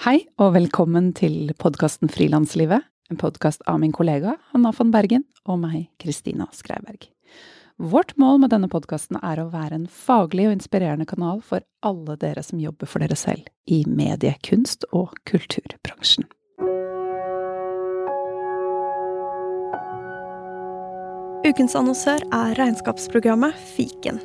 Hei og velkommen til podkasten Frilanslivet, en podkast av min kollega Hanna von Bergen og meg, Kristina Skreiberg. Vårt mål med denne podkasten er å være en faglig og inspirerende kanal for alle dere som jobber for dere selv i medie-, kunst- og kulturbransjen. Ukens annonsør er regnskapsprogrammet Fiken.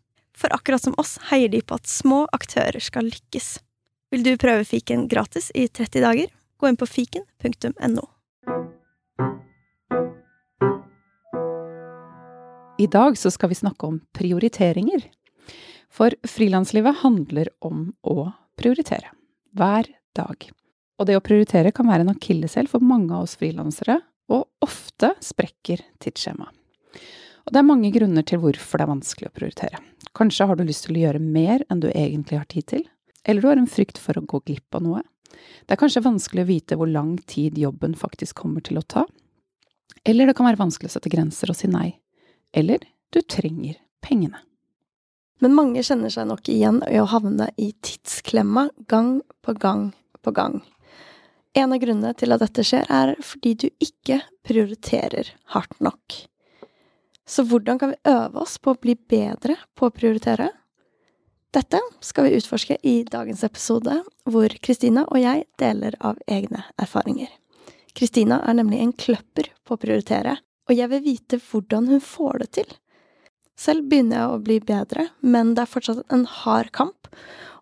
For akkurat som oss heier de på at små aktører skal lykkes. Vil du prøve fiken gratis i 30 dager? Gå inn på fiken.no. I dag så skal vi snakke om prioriteringer. For frilanslivet handler om å prioritere. Hver dag. Og det å prioritere kan være en akilleshæl for mange av oss frilansere, og ofte sprekker tidsskjemaet. Og det er mange grunner til hvorfor det er vanskelig å prioritere. Kanskje har du lyst til å gjøre mer enn du egentlig har tid til, eller du har en frykt for å gå glipp av noe. Det er kanskje vanskelig å vite hvor lang tid jobben faktisk kommer til å ta, eller det kan være vanskelig å sette grenser og si nei, eller du trenger pengene. Men mange kjenner seg nok igjen i å havne i tidsklemma gang på gang på gang. En av grunnene til at dette skjer, er fordi du ikke prioriterer hardt nok. Så hvordan kan vi øve oss på å bli bedre på å prioritere? Dette skal vi utforske i dagens episode, hvor Kristina og jeg deler av egne erfaringer. Kristina er nemlig en kløpper på å prioritere, og jeg vil vite hvordan hun får det til. Selv begynner jeg å bli bedre, men det er fortsatt en hard kamp,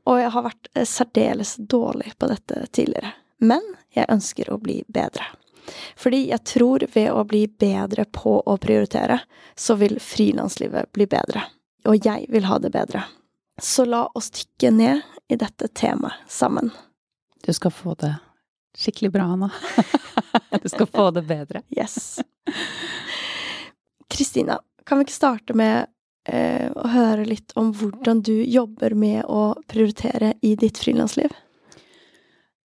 og jeg har vært særdeles dårlig på dette tidligere. Men jeg ønsker å bli bedre. Fordi jeg tror ved å bli bedre på å prioritere, så vil frilanslivet bli bedre. Og jeg vil ha det bedre. Så la oss dykke ned i dette temaet sammen. Du skal få det skikkelig bra, Anna. du skal få det bedre. Yes. Kristina, kan vi ikke starte med eh, å høre litt om hvordan du jobber med å prioritere i ditt frilansliv?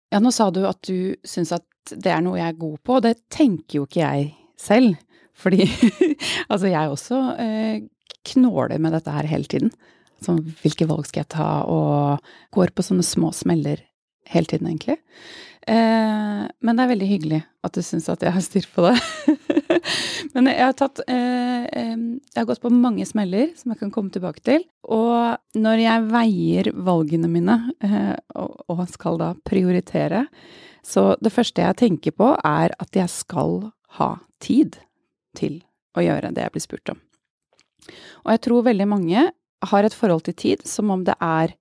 Ja, nå sa du at du syns at det er noe jeg er god på, og det tenker jo ikke jeg selv. Fordi altså jeg også eh, knåler med dette her hele tiden. Sånn hvilke valg skal jeg ta, og går på sånne små smeller hele tiden, egentlig. Eh, men det er veldig hyggelig at du syns at jeg har styr på det. men jeg har tatt eh, Jeg har gått på mange smeller som jeg kan komme tilbake til. Og når jeg veier valgene mine, eh, og, og skal da prioritere, så det første jeg tenker på, er at jeg skal ha tid til å gjøre det jeg blir spurt om. Og jeg tror veldig mange har et forhold til tid som om det er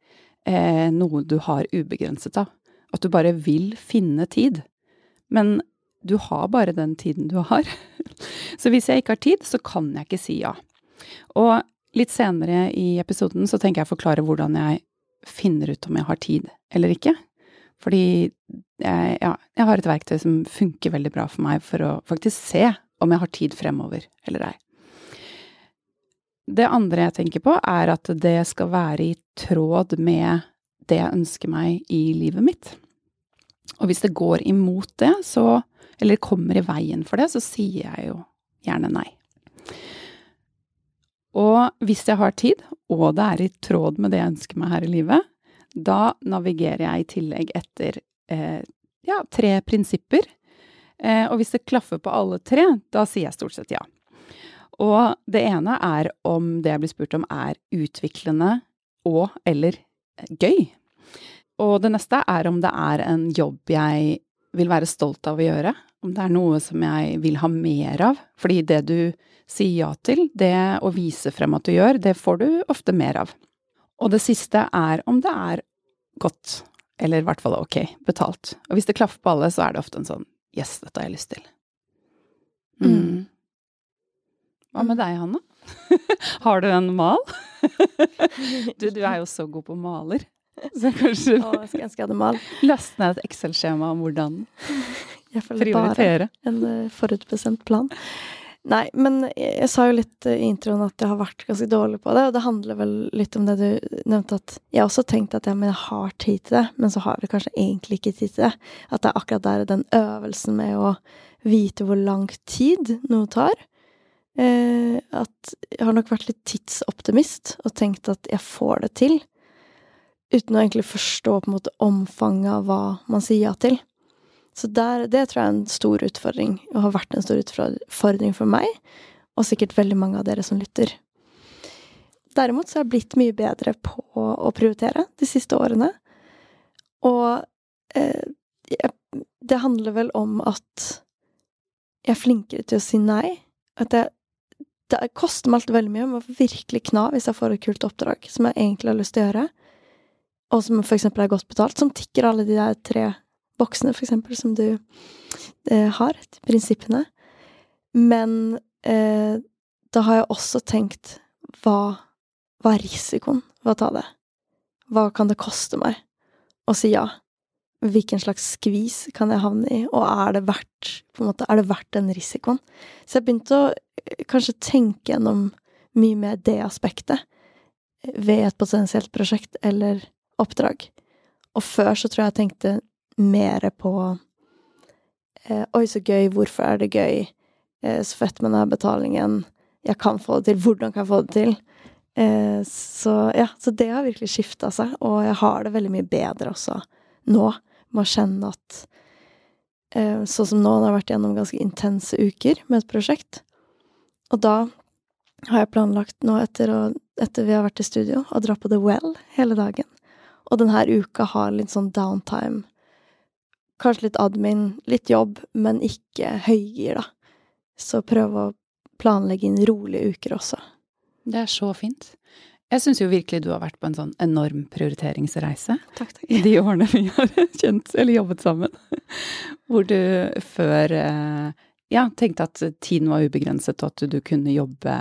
eh, noe du har ubegrenset av. At du bare vil finne tid. Men du har bare den tiden du har. Så hvis jeg ikke har tid, så kan jeg ikke si ja. Og litt senere i episoden så tenker jeg å forklare hvordan jeg finner ut om jeg har tid eller ikke. Fordi ja, jeg har et verktøy som funker veldig bra for meg for å faktisk se om jeg har tid fremover eller ei. Det andre jeg tenker på, er at det skal være i tråd med det jeg ønsker meg i livet mitt. Og hvis det går imot det, så Eller kommer i veien for det, så sier jeg jo gjerne nei. Og hvis jeg har tid, og det er i tråd med det jeg ønsker meg her i livet, da navigerer jeg i tillegg etter eh, ja, tre prinsipper. Eh, og hvis det klaffer på alle tre, da sier jeg stort sett ja. Og det ene er om det jeg blir spurt om er utviklende og eller gøy. Og det neste er om det er en jobb jeg vil være stolt av å gjøre. Om det er noe som jeg vil ha mer av. Fordi det du sier ja til, det å vise frem at du gjør, det får du ofte mer av. Og det siste er om det er godt, eller i hvert fall ok, betalt. Og hvis det klaffer på alle, så er det ofte en sånn yes, dette har jeg lyst til. Mm. mm. Hva med deg, Hanna? har du en mal? du, du er jo så god på maler. Så kanskje Å, jeg skulle ønske jeg hadde mal. Last ned et Excel-skjema om hvordan Jeg føler bare en eh, forutbestemt plan. Nei, men jeg, jeg sa jo litt eh, i introen at jeg har vært ganske dårlig på det, og det handler vel litt om det du nevnte, at jeg også tenkt at men jeg har tid til det, men så har jeg kanskje egentlig ikke tid til det. At det er akkurat der den øvelsen med å vite hvor lang tid noe tar. Eh, at jeg har nok vært litt tidsoptimist og tenkt at jeg får det til, uten å egentlig forstå på en måte omfanget av hva man sier ja til. Så der, det tror jeg er en stor utfordring, og har vært en stor utfordring for meg, og sikkert veldig mange av dere som lytter. Derimot så har jeg blitt mye bedre på å prioritere de siste årene. Og eh, det handler vel om at jeg er flinkere til å si nei. At jeg, det koster meg alltid veldig mye. Jeg må virkelig kna hvis jeg får et kult oppdrag som jeg egentlig har lyst til å gjøre, og som for eksempel er godt betalt, som tikker alle de der tre boksene, for eksempel, som du eh, har, prinsippene. Men eh, da har jeg også tenkt hva, hva er risikoen ved å ta det? Hva kan det koste meg å si ja? Hvilken slags skvis kan jeg havne i, og er det verdt, på en måte, er det verdt den risikoen? Så jeg begynte å eh, kanskje tenke gjennom mye mer det aspektet ved et potensielt prosjekt eller oppdrag. Og før så tror jeg jeg tenkte mer på eh, Oi, så gøy, hvorfor er det gøy? Eh, så fett med denne betalingen. Jeg kan få det til. Hvordan kan jeg få det til? Eh, så ja, så det har virkelig skifta seg, og jeg har det veldig mye bedre også nå, med å kjenne at Sånn som nå, jeg har vært gjennom ganske intense uker med et prosjekt. Og da har jeg planlagt nå, etter, å, etter vi har vært i studio, å dra på The Well hele dagen. Og denne uka har litt sånn downtime Kanskje litt admin, litt jobb, men ikke høygir, da. Så prøve å planlegge inn rolige uker også. Det er så fint. Jeg syns jo virkelig du har vært på en sånn enorm prioriteringsreise Takk, takk. i de årene vi har kjent eller jobbet sammen. Hvor du før eh, ja, tenkte at tiden var ubegrenset, og at du kunne jobbe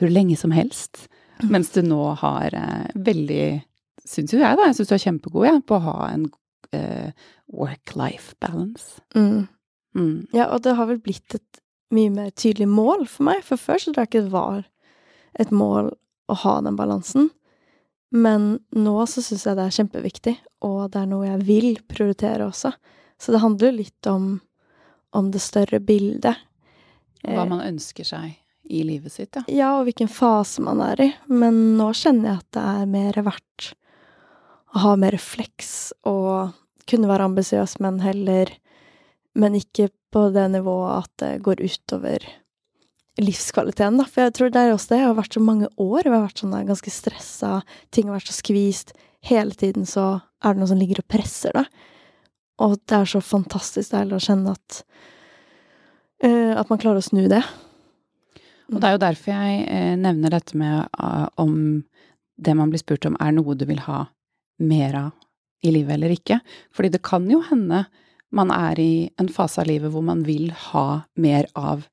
hvor lenge som helst. Mm. Mens du nå har eh, veldig, syns jo jeg, da, jeg syns du er kjempegod ja, på å ha en eh, work-life balance. Mm. Mm. Ja, og det har vel blitt et mye mer tydelig mål for meg, for før så tror jeg ikke det var et mål å ha den balansen. Men nå så syns jeg det er kjempeviktig, og det er noe jeg vil prioritere også. Så det handler jo litt om, om det større bildet. Hva Eh, man ønsker seg i livet sitt, ja. Ja, og hvilken fase man er i. Men nå kjenner jeg at det er mer verdt ha mer refleks og kunne være ambisiøs, men heller Men ikke på det nivået at det går utover livskvaliteten, da. For jeg tror det er også det. Jeg har vært så mange år. jeg har vært sånn ganske stressa, ting har vært så skvist. Hele tiden så er det noe som ligger og presser da. Og det er så fantastisk deilig å kjenne at uh, At man klarer å snu det. Og det er jo derfor jeg eh, nevner dette med uh, om det man blir spurt om er noe du vil ha mer av i livet eller ikke. Fordi det kan jo hende man er i en fase av livet hvor man vil ha mer av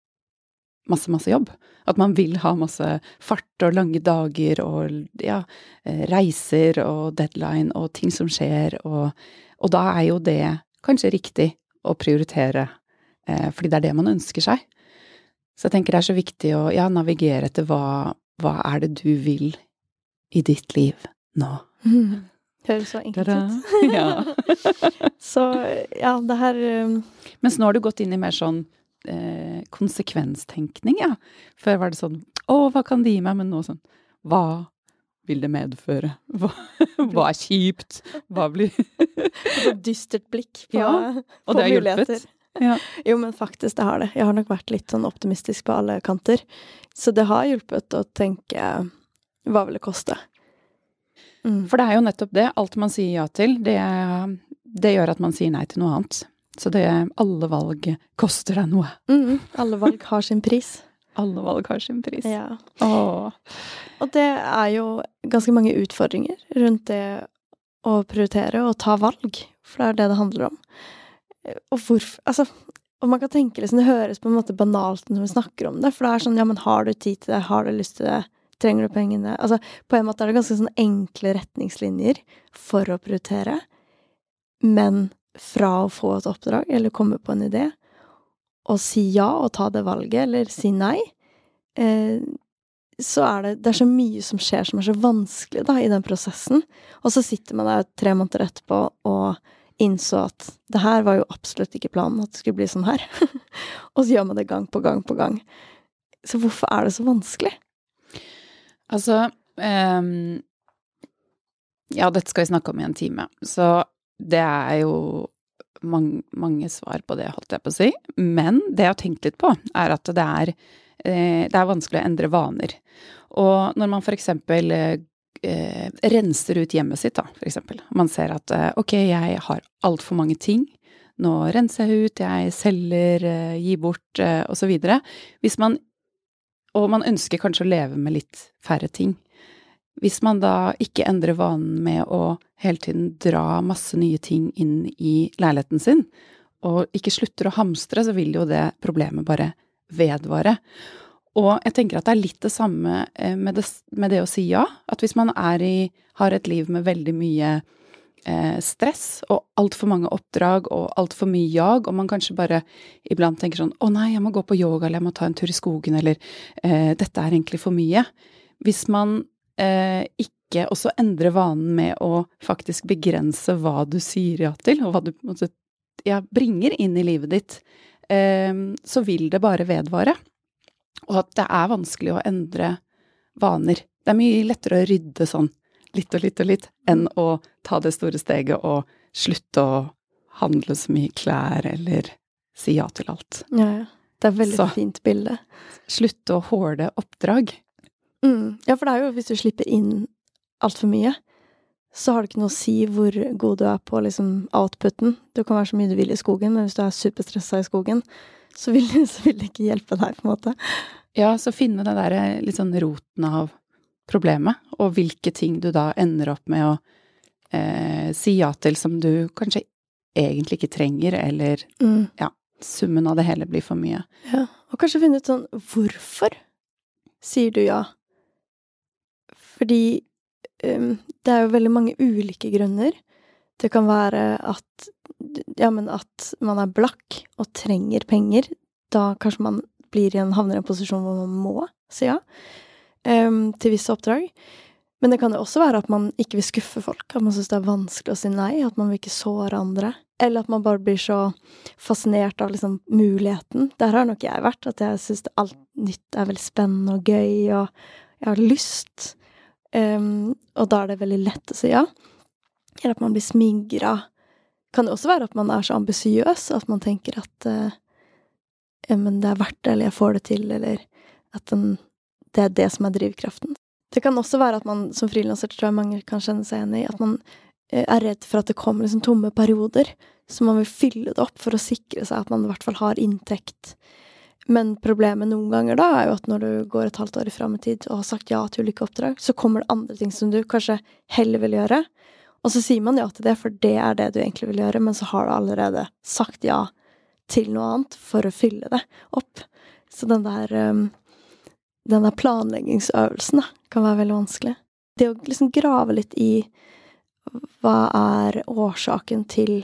masse, masse jobb. At man vil ha masse fart og lange dager og ja, eh, reiser og deadline og ting som skjer, og, og da er jo det kanskje riktig å prioritere, eh, fordi det er det man ønsker seg. Så jeg tenker det er så viktig å ja, navigere etter hva, hva er det du vil i ditt liv nå. Høres så enkelt ut. Ja. Så ja, det her um, Mens nå har du gått inn i mer sånn eh, konsekvenstenkning, ja. Før var det sånn å, hva kan det gi meg? Men nå sånn hva vil det medføre? Hva, hva er kjipt? Hva blir et dystert blikk på, Ja, på det har hjulpet? muligheter. Ja. Jo, men faktisk, det har det. Jeg har nok vært litt sånn optimistisk på alle kanter. Så det har hjulpet å tenke hva vil det koste? Mm. For det er jo nettopp det. Alt man sier ja til, det, det gjør at man sier nei til noe annet. Så det, alle valg koster deg noe. Mm, alle valg har sin pris. Alle valg har sin pris. Ja. Åh. Og det er jo ganske mange utfordringer rundt det å prioritere og ta valg, for det er det det handler om. Og hvorfor Altså, og man kan tenke liksom, det høres på en måte banalt når vi snakker om det, for det er sånn, ja, men har du tid til det, har du lyst til det, Trenger du pengene Altså, på en måte er det ganske sånn enkle retningslinjer for å prioritere, men fra å få et oppdrag eller komme på en idé, og si ja og ta det valget, eller si nei, eh, så er det, det er så mye som skjer som er så vanskelig da, i den prosessen. Og så sitter man der tre måneder etterpå og innså at det her var jo absolutt ikke planen at det skulle bli sånn her. og så gjør man det gang på gang på gang. Så hvorfor er det så vanskelig? Altså um, Ja, dette skal vi snakke om i en time. Så det er jo mange, mange svar på det, holdt jeg på å si. Men det jeg har tenkt litt på, er at det er Eh, det er vanskelig å endre vaner. Og når man eksempel eh, renser ut hjemmet sitt, da, eksempel. Man ser at eh, ok, jeg har altfor mange ting. Nå renser jeg ut, jeg selger, gir bort, osv. Hvis man Og man ønsker kanskje å leve med litt færre ting. Hvis man da ikke endrer vanen med å hele tiden dra masse nye ting inn i leiligheten sin, og ikke slutter å hamstre, så vil jo det problemet bare vedvare. Og jeg tenker at det er litt det samme eh, med det, med det å si ja. At hvis man i, har et liv med veldig mye eh, stress og altfor mange oppdrag og altfor mye jag, og man kanskje bare iblant tenker sånn 'Å nei, jeg må gå på yoga', eller 'jeg må ta en tur i skogen', eller eh, 'dette er egentlig for mye'. Hvis man eh, ikke også endrer vanen med å faktisk begrense hva du sier ja til, og hva du ja, bringer inn i livet ditt, Ehm, så vil det bare vedvare. Og at det er vanskelig å endre vaner. Det er mye lettere å rydde sånn litt og litt og litt, enn å ta det store steget og slutte å handle så mye klær eller si ja til alt. Ja, ja. Det er et veldig så, fint bilde. Slutte å håle oppdrag. Mm. Ja, for det er jo hvis du slipper inn altfor mye, så har det ikke noe å si hvor god du er på liksom outputen. Du kan være så mye du vil i skogen, men hvis du er superstressa i skogen, så vil, så vil, det ikke hjelpe deg, på en måte. Ja, så finne den derre litt sånn roten av problemet, og hvilke ting du da ender opp med å eh, si ja til som du kanskje egentlig ikke trenger, eller mm. ja, summen av det hele blir for mye. Ja, og kanskje finne ut sånn hvorfor sier du ja? Fordi um, det er jo veldig mange ulike grunner. Det kan være at ja, men at man er blakk og trenger penger. Da kanskje man blir i en, havner i en posisjon hvor man må si ja um, til visse oppdrag. Men det kan jo også være at man ikke vil skuffe folk, at man syns det er vanskelig å si nei, at man vil ikke såre andre. Eller at man bare blir så fascinert av liksom muligheten. Der har nok jeg vært, at jeg syns alt nytt er veldig spennende og gøy, og jeg har lyst. Um, og da er det veldig lett å si ja. Eller at man blir smigra. Kan det også være at man er så ambisiøs at man tenker at uh, ja, men det er verdt det, eller jeg får det til, eller at den, det er det som er drivkraften. Det kan også være at man som frilanser, tror jeg mange kan kjenne seg igjen i, at man uh, er redd for at det kommer liksom tomme perioder, så man vil fylle det opp for å sikre seg at man i hvert fall har inntekt men problemet noen ganger da er jo at når du går et halvt år i tid og har sagt ja til ulike oppdrag, så kommer det andre ting som du kanskje heller vil gjøre. Og så sier man ja til det, for det er det du egentlig vil gjøre, men så har du allerede sagt ja til noe annet for å fylle det opp. Så den der, um, den der planleggingsøvelsen da, kan være veldig vanskelig. Det å liksom grave litt i hva er årsaken til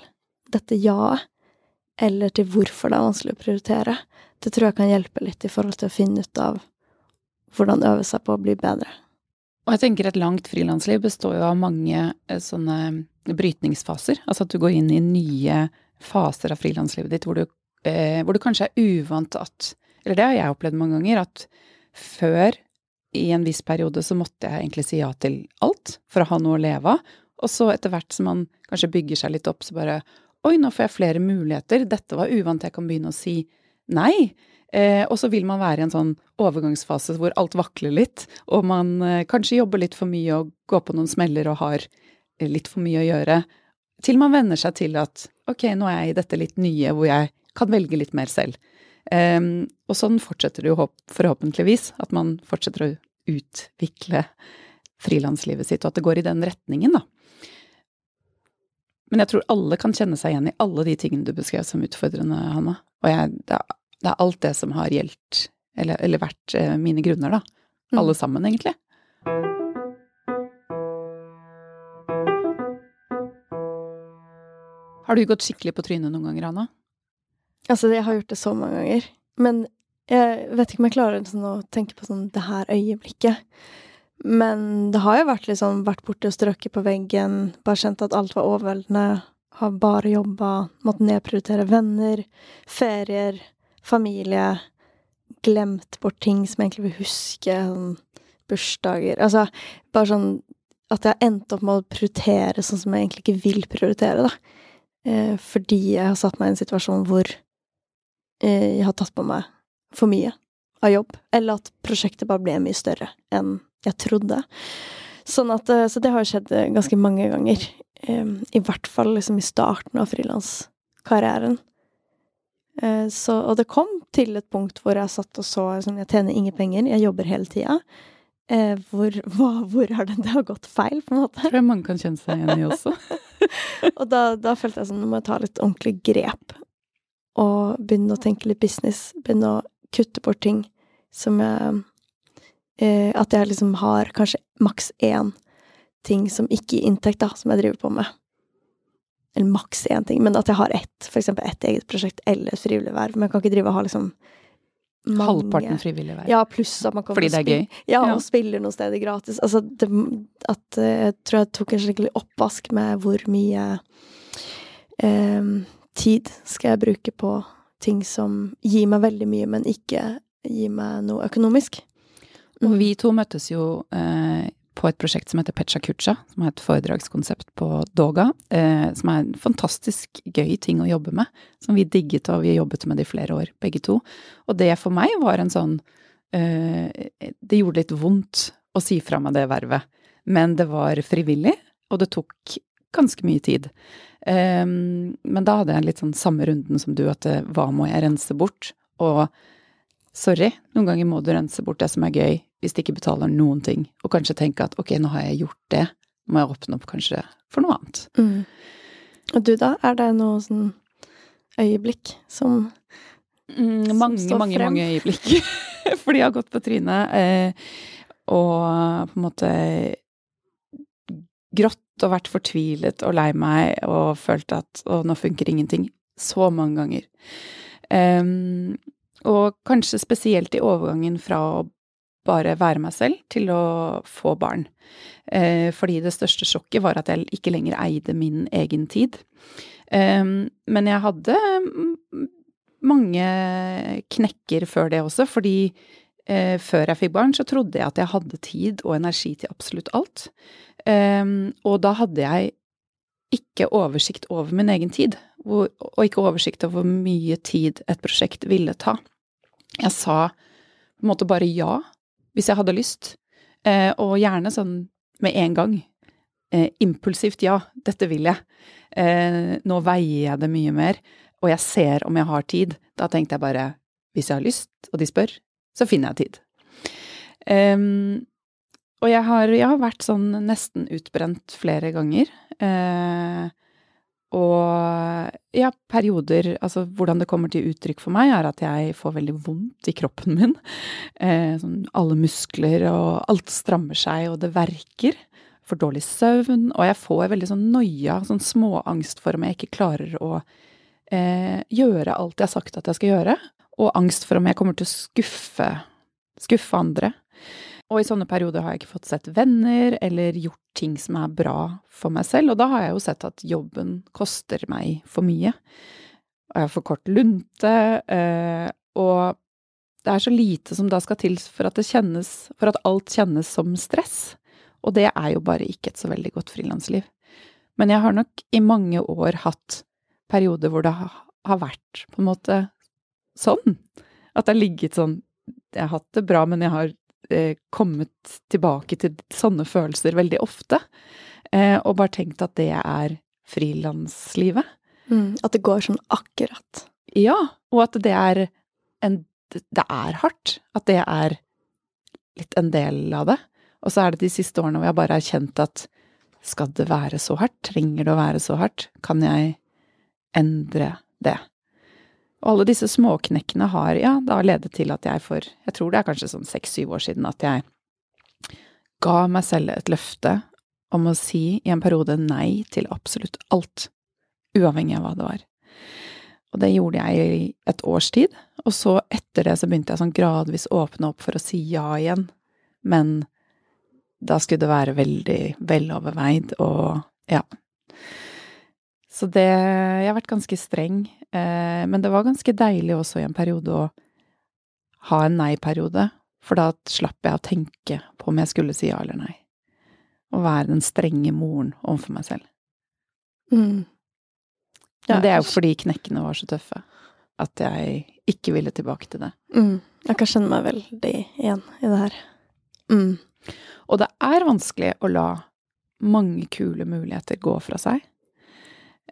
dette ja-et, eller til hvorfor det er vanskelig å prioritere, det tror jeg kan hjelpe litt i forhold til å finne ut av hvordan øve seg på å bli bedre. Og jeg tenker et langt frilansliv består jo av mange eh, sånne brytningsfaser. Altså at du går inn i nye faser av frilanslivet ditt hvor du, eh, hvor du kanskje er uvant at Eller det har jeg opplevd mange ganger, at før i en viss periode så måtte jeg egentlig si ja til alt for å ha noe å leve av. Og så etter hvert som man kanskje bygger seg litt opp, så bare Oi, nå får jeg flere muligheter. Dette var uvant. Jeg kan begynne å si nei. Eh, og så vil man være i en sånn overgangsfase hvor alt vakler litt, og man eh, kanskje jobber litt for mye og går på noen smeller og har eh, litt for mye å gjøre, til man venner seg til at ok, nå er jeg i dette litt nye hvor jeg kan velge litt mer selv. Um, og sånn fortsetter det jo forhåpentligvis, at man fortsetter å utvikle frilanslivet sitt, og at det går i den retningen, da. Men jeg tror alle kan kjenne seg igjen i alle de tingene du beskrev som utfordrende, Hanna. Og jeg, det, er, alt det som har gjeldt, eller, eller vært eh, mine grunner, da. Mm. Alle sammen, egentlig. Har du gått skikkelig på trynet noen ganger, Anna? Altså, jeg har gjort det så mange ganger. Men jeg vet ikke om jeg klarer sånn å tenke på sånn det her øyeblikket. Men det har jo vært liksom vært borte og strøkket på veggen, bare kjent at alt var overveldende, har bare jobba, måttet nedprioritere venner, ferier, familie, glemt bort ting som jeg egentlig vil huske, sånn bursdager Altså bare sånn at jeg har endt opp med å prioritere sånn som jeg egentlig ikke vil prioritere, da. Eh, fordi jeg har satt meg i en situasjon hvor jeg har tatt på meg for mye av jobb. Eller at prosjektet bare ble mye større enn jeg trodde. Sånn at, eh, så det har skjedd eh, ganske mange ganger. Eh, I hvert fall liksom i starten av frilanskarrieren. Eh, så, og det kom til et punkt hvor jeg satt og så liksom, Jeg tjener ingen penger, jeg jobber hele tida. Eh, hvor, hva, hvor har det, det har gått feil, på en måte? Tror jeg mange kan kjenne seg igjen i også. og da, da, følte jeg sånn, nå må jeg ta litt ordentlig grep. Og begynne å tenke litt business. Begynne å kutte bort ting som jeg eh, At jeg liksom har kanskje maks én ting som ikke gir inntekt, da, som jeg driver på med. Eller maks én ting, men at jeg har ett, for eksempel ett eget prosjekt eller et frivillig verv. Men jeg kan ikke drive og ha liksom mange Halvparten frivillig verv. Ja, pluss at man kommer Fordi det er gøy? Ja, og ja. spiller noen steder gratis. Altså, det, at eh, Jeg tror jeg tok en skikkelig oppvask med hvor mye eh, tid skal jeg bruke på ting som gir meg veldig mye, men ikke gir meg noe økonomisk. Mm. Og vi to møttes jo eh, på et prosjekt som heter Pecha Kucha, som er et foredragskonsept på Doga. Eh, som er en fantastisk gøy ting å jobbe med, som vi digget og vi jobbet med det i flere år, begge to. Og det for meg var en sånn eh, Det gjorde litt vondt å si fra meg det vervet, men det var frivillig, og det tok ganske mye tid. Um, men da hadde jeg litt sånn samme runden som du, at eh, hva må jeg rense bort? Og sorry, noen ganger må du rense bort det som er gøy, hvis det ikke betaler noen ting, og kanskje tenke at ok, nå har jeg gjort det, må jeg åpne opp kanskje for noe annet. Mm. Og du da, er det noe sånn øyeblikk som, mm, Mange, som mange, frem? mange øyeblikk. Fordi jeg har gått på trynet eh, og på en måte grått og vært fortvilet og lei meg og følt at å, nå funker ingenting. Så mange ganger. Um, og kanskje spesielt i overgangen fra å bare være meg selv til å få barn. Uh, fordi det største sjokket var at jeg ikke lenger eide min egen tid. Um, men jeg hadde mange knekker før det også, fordi eh, før jeg fikk barn, så trodde jeg at jeg hadde tid og energi til absolutt alt. Eh, og da hadde jeg ikke oversikt over min egen tid, hvor, og ikke oversikt over hvor mye tid et prosjekt ville ta. Jeg sa på en måte bare ja hvis jeg hadde lyst, eh, og gjerne sånn med en gang. Eh, impulsivt ja, dette vil jeg. Eh, nå veier jeg det mye mer, og jeg ser om jeg har tid. Da tenkte jeg bare hvis jeg har lyst, og de spør, så finner jeg tid. Um, og jeg har, jeg har, vært sånn nesten utbrent flere ganger. Uh, og ja, perioder Altså hvordan det kommer til uttrykk for meg, er at jeg får veldig vondt i kroppen min. Eh, sånn alle muskler og alt strammer seg, og det verker. For dårlig søvn. Og jeg får veldig sånn noia, sånn småangst for om jeg ikke klarer å eh, gjøre alt jeg har sagt at jeg skal gjøre. Og angst for om jeg kommer til å skuffe, skuffe andre. Og i sånne perioder har jeg ikke fått sett venner eller gjort ting som er bra for meg selv, og da har jeg jo sett at jobben koster meg for mye. Og jeg har for kort lunte, eh, og det er så lite som da skal til for at, kjennes, for at alt kjennes som stress. Og det er jo bare ikke et så veldig godt frilansliv. Men jeg har nok i mange år hatt perioder hvor det har vært på en måte sånn. At det har ligget sånn Jeg har hatt det bra, men jeg har eh, kommet tilbake til sånne følelser veldig ofte. Eh, og bare tenkt at det er frilanslivet. Mm, at det går sånn akkurat. Ja, og at det er en Det er hardt. At det er litt en del av det. Og så er det de siste årene hvor jeg bare har kjent at skal det være så hardt? Trenger det å være så hardt? Kan jeg endre det? Og alle disse småknekkene har ja, da ledet til at jeg for Jeg tror det er kanskje sånn seks-syv år siden at jeg ga meg selv et løfte om å si i en periode nei til absolutt alt, uavhengig av hva det var. Og det gjorde jeg i et års tid, og så etter det så begynte jeg sånn gradvis åpne opp for å si ja igjen, men da skulle det være veldig veloverveid og ja. Så det Jeg har vært ganske streng, men det var ganske deilig også i en periode å ha en nei-periode, for da slapp jeg å tenke på om jeg skulle si ja eller nei. Å være den strenge moren overfor meg selv. Mm. Men det er jo fordi knekkene var så tøffe at jeg ikke ville tilbake til det. Mm. Jeg kan kjenne meg veldig igjen i det her. Mm. Og det er vanskelig å la mange kule muligheter gå fra seg.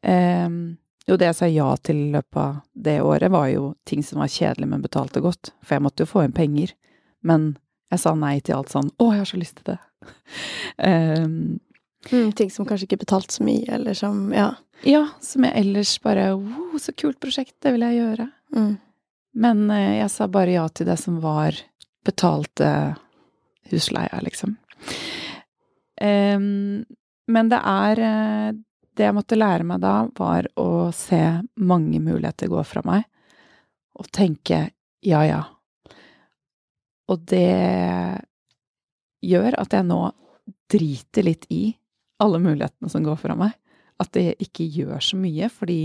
Um, jo, det jeg sa ja til i løpet av det året, var jo ting som var kjedelig, men betalte godt. For jeg måtte jo få inn penger. Men jeg sa nei til alt sånn 'Å, jeg har så lyst til det'. um, mm, ting som kanskje ikke betalte så mye, eller som Ja. Ja, som jeg ellers bare 'Wow, så kult prosjekt, det vil jeg gjøre'. Mm. Men uh, jeg sa bare ja til det som var betalte husleia, liksom. Um, men det er uh, det jeg måtte lære meg da, var å se mange muligheter gå fra meg, og tenke ja, ja. Og det gjør at jeg nå driter litt i alle mulighetene som går fra meg. At det ikke gjør så mye, fordi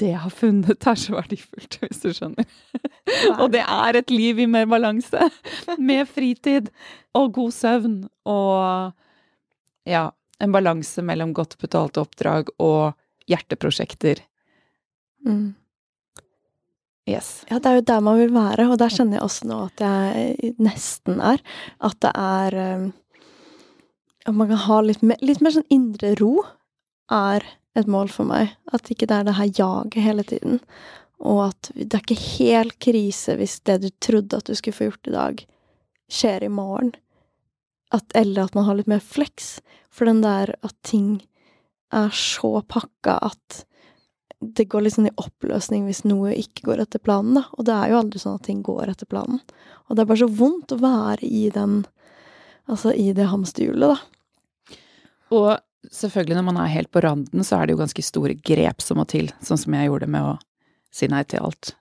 det jeg har funnet, er så verdifullt, hvis du skjønner. og det er et liv i mer balanse, med fritid og god søvn og ja, en balanse mellom godt betalte oppdrag og hjerteprosjekter. Mm. Yes. Ja, det er jo der man vil være, og der kjenner jeg også nå at jeg nesten er. At det er um, At man kan ha litt mer, litt mer sånn indre ro, er et mål for meg. At ikke det er det her jaget hele tiden. Og at det er ikke helt krise hvis det du trodde at du skulle få gjort i dag, skjer i morgen. At, eller at man har litt mer flex. For den der at ting er så pakka at det går litt sånn i oppløsning hvis noe ikke går etter planen, da. Og det er jo aldri sånn at ting går etter planen. Og det er bare så vondt å være i den Altså i det hamsterhjulet, da. Og selvfølgelig når man er helt på randen, så er det jo ganske store grep som må til, sånn som jeg gjorde med å si nei til alt.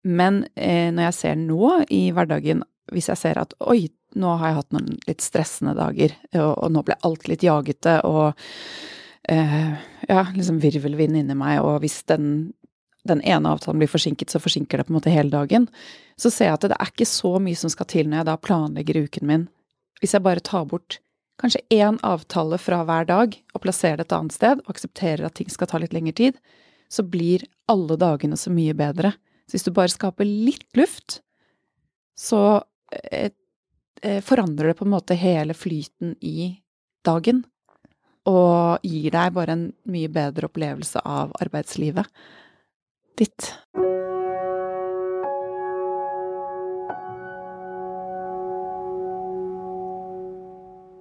Men eh, når jeg ser nå i hverdagen, hvis jeg ser at oi, nå har jeg hatt noen litt stressende dager, og, og nå ble alt litt jagete, og eh, ja, liksom virvelvind inni meg, og hvis den, den ene avtalen blir forsinket, så forsinker det på en måte hele dagen, så ser jeg at det er ikke så mye som skal til når jeg da planlegger uken min. Hvis jeg bare tar bort kanskje én avtale fra hver dag og plasserer det et annet sted, og aksepterer at ting skal ta litt lengre tid, så blir alle dagene så mye bedre. Så hvis du bare skaper litt luft, så forandrer det på en måte hele flyten i dagen. Og gir deg bare en mye bedre opplevelse av arbeidslivet ditt.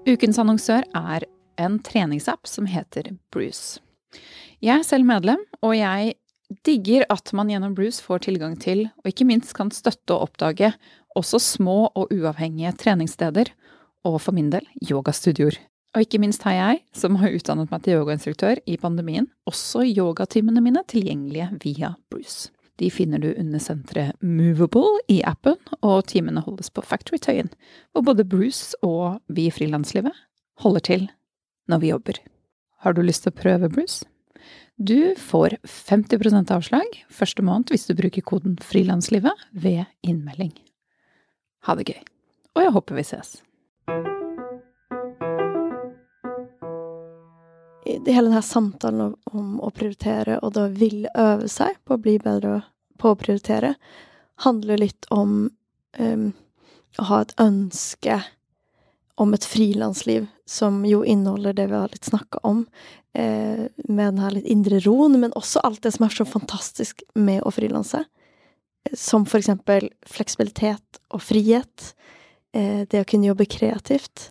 Ukens annonsør er en treningsapp som heter Bruce. Jeg er selv medlem, og jeg digger at man gjennom Bruce får tilgang til, og ikke minst kan støtte og oppdage, også små og uavhengige treningssteder, og for min del yogastudioer. Og ikke minst har jeg, som har utdannet meg til yogainstruktør i pandemien, også yogatimene mine tilgjengelige via Bruce. De finner du under senteret Movable i appen, og timene holdes på Factory Tøyen, hvor både Bruce og vi i frilanslivet holder til når vi jobber. Har du lyst til å prøve Bruce? Du får 50% avslag første måned hvis du bruker koden frilanslivet ved innmelding. Ha det gøy, og jeg håper vi ses. I hele denne samtalen om, om å prioritere og da vil øve seg på å bli bedre på å prioritere, handler litt om um, å ha et ønske om et frilansliv som jo inneholder det vi har litt snakka om, eh, med den her litt indre roen, men også alt det som er så fantastisk med å frilanse. Som for eksempel fleksibilitet og frihet. Eh, det å kunne jobbe kreativt.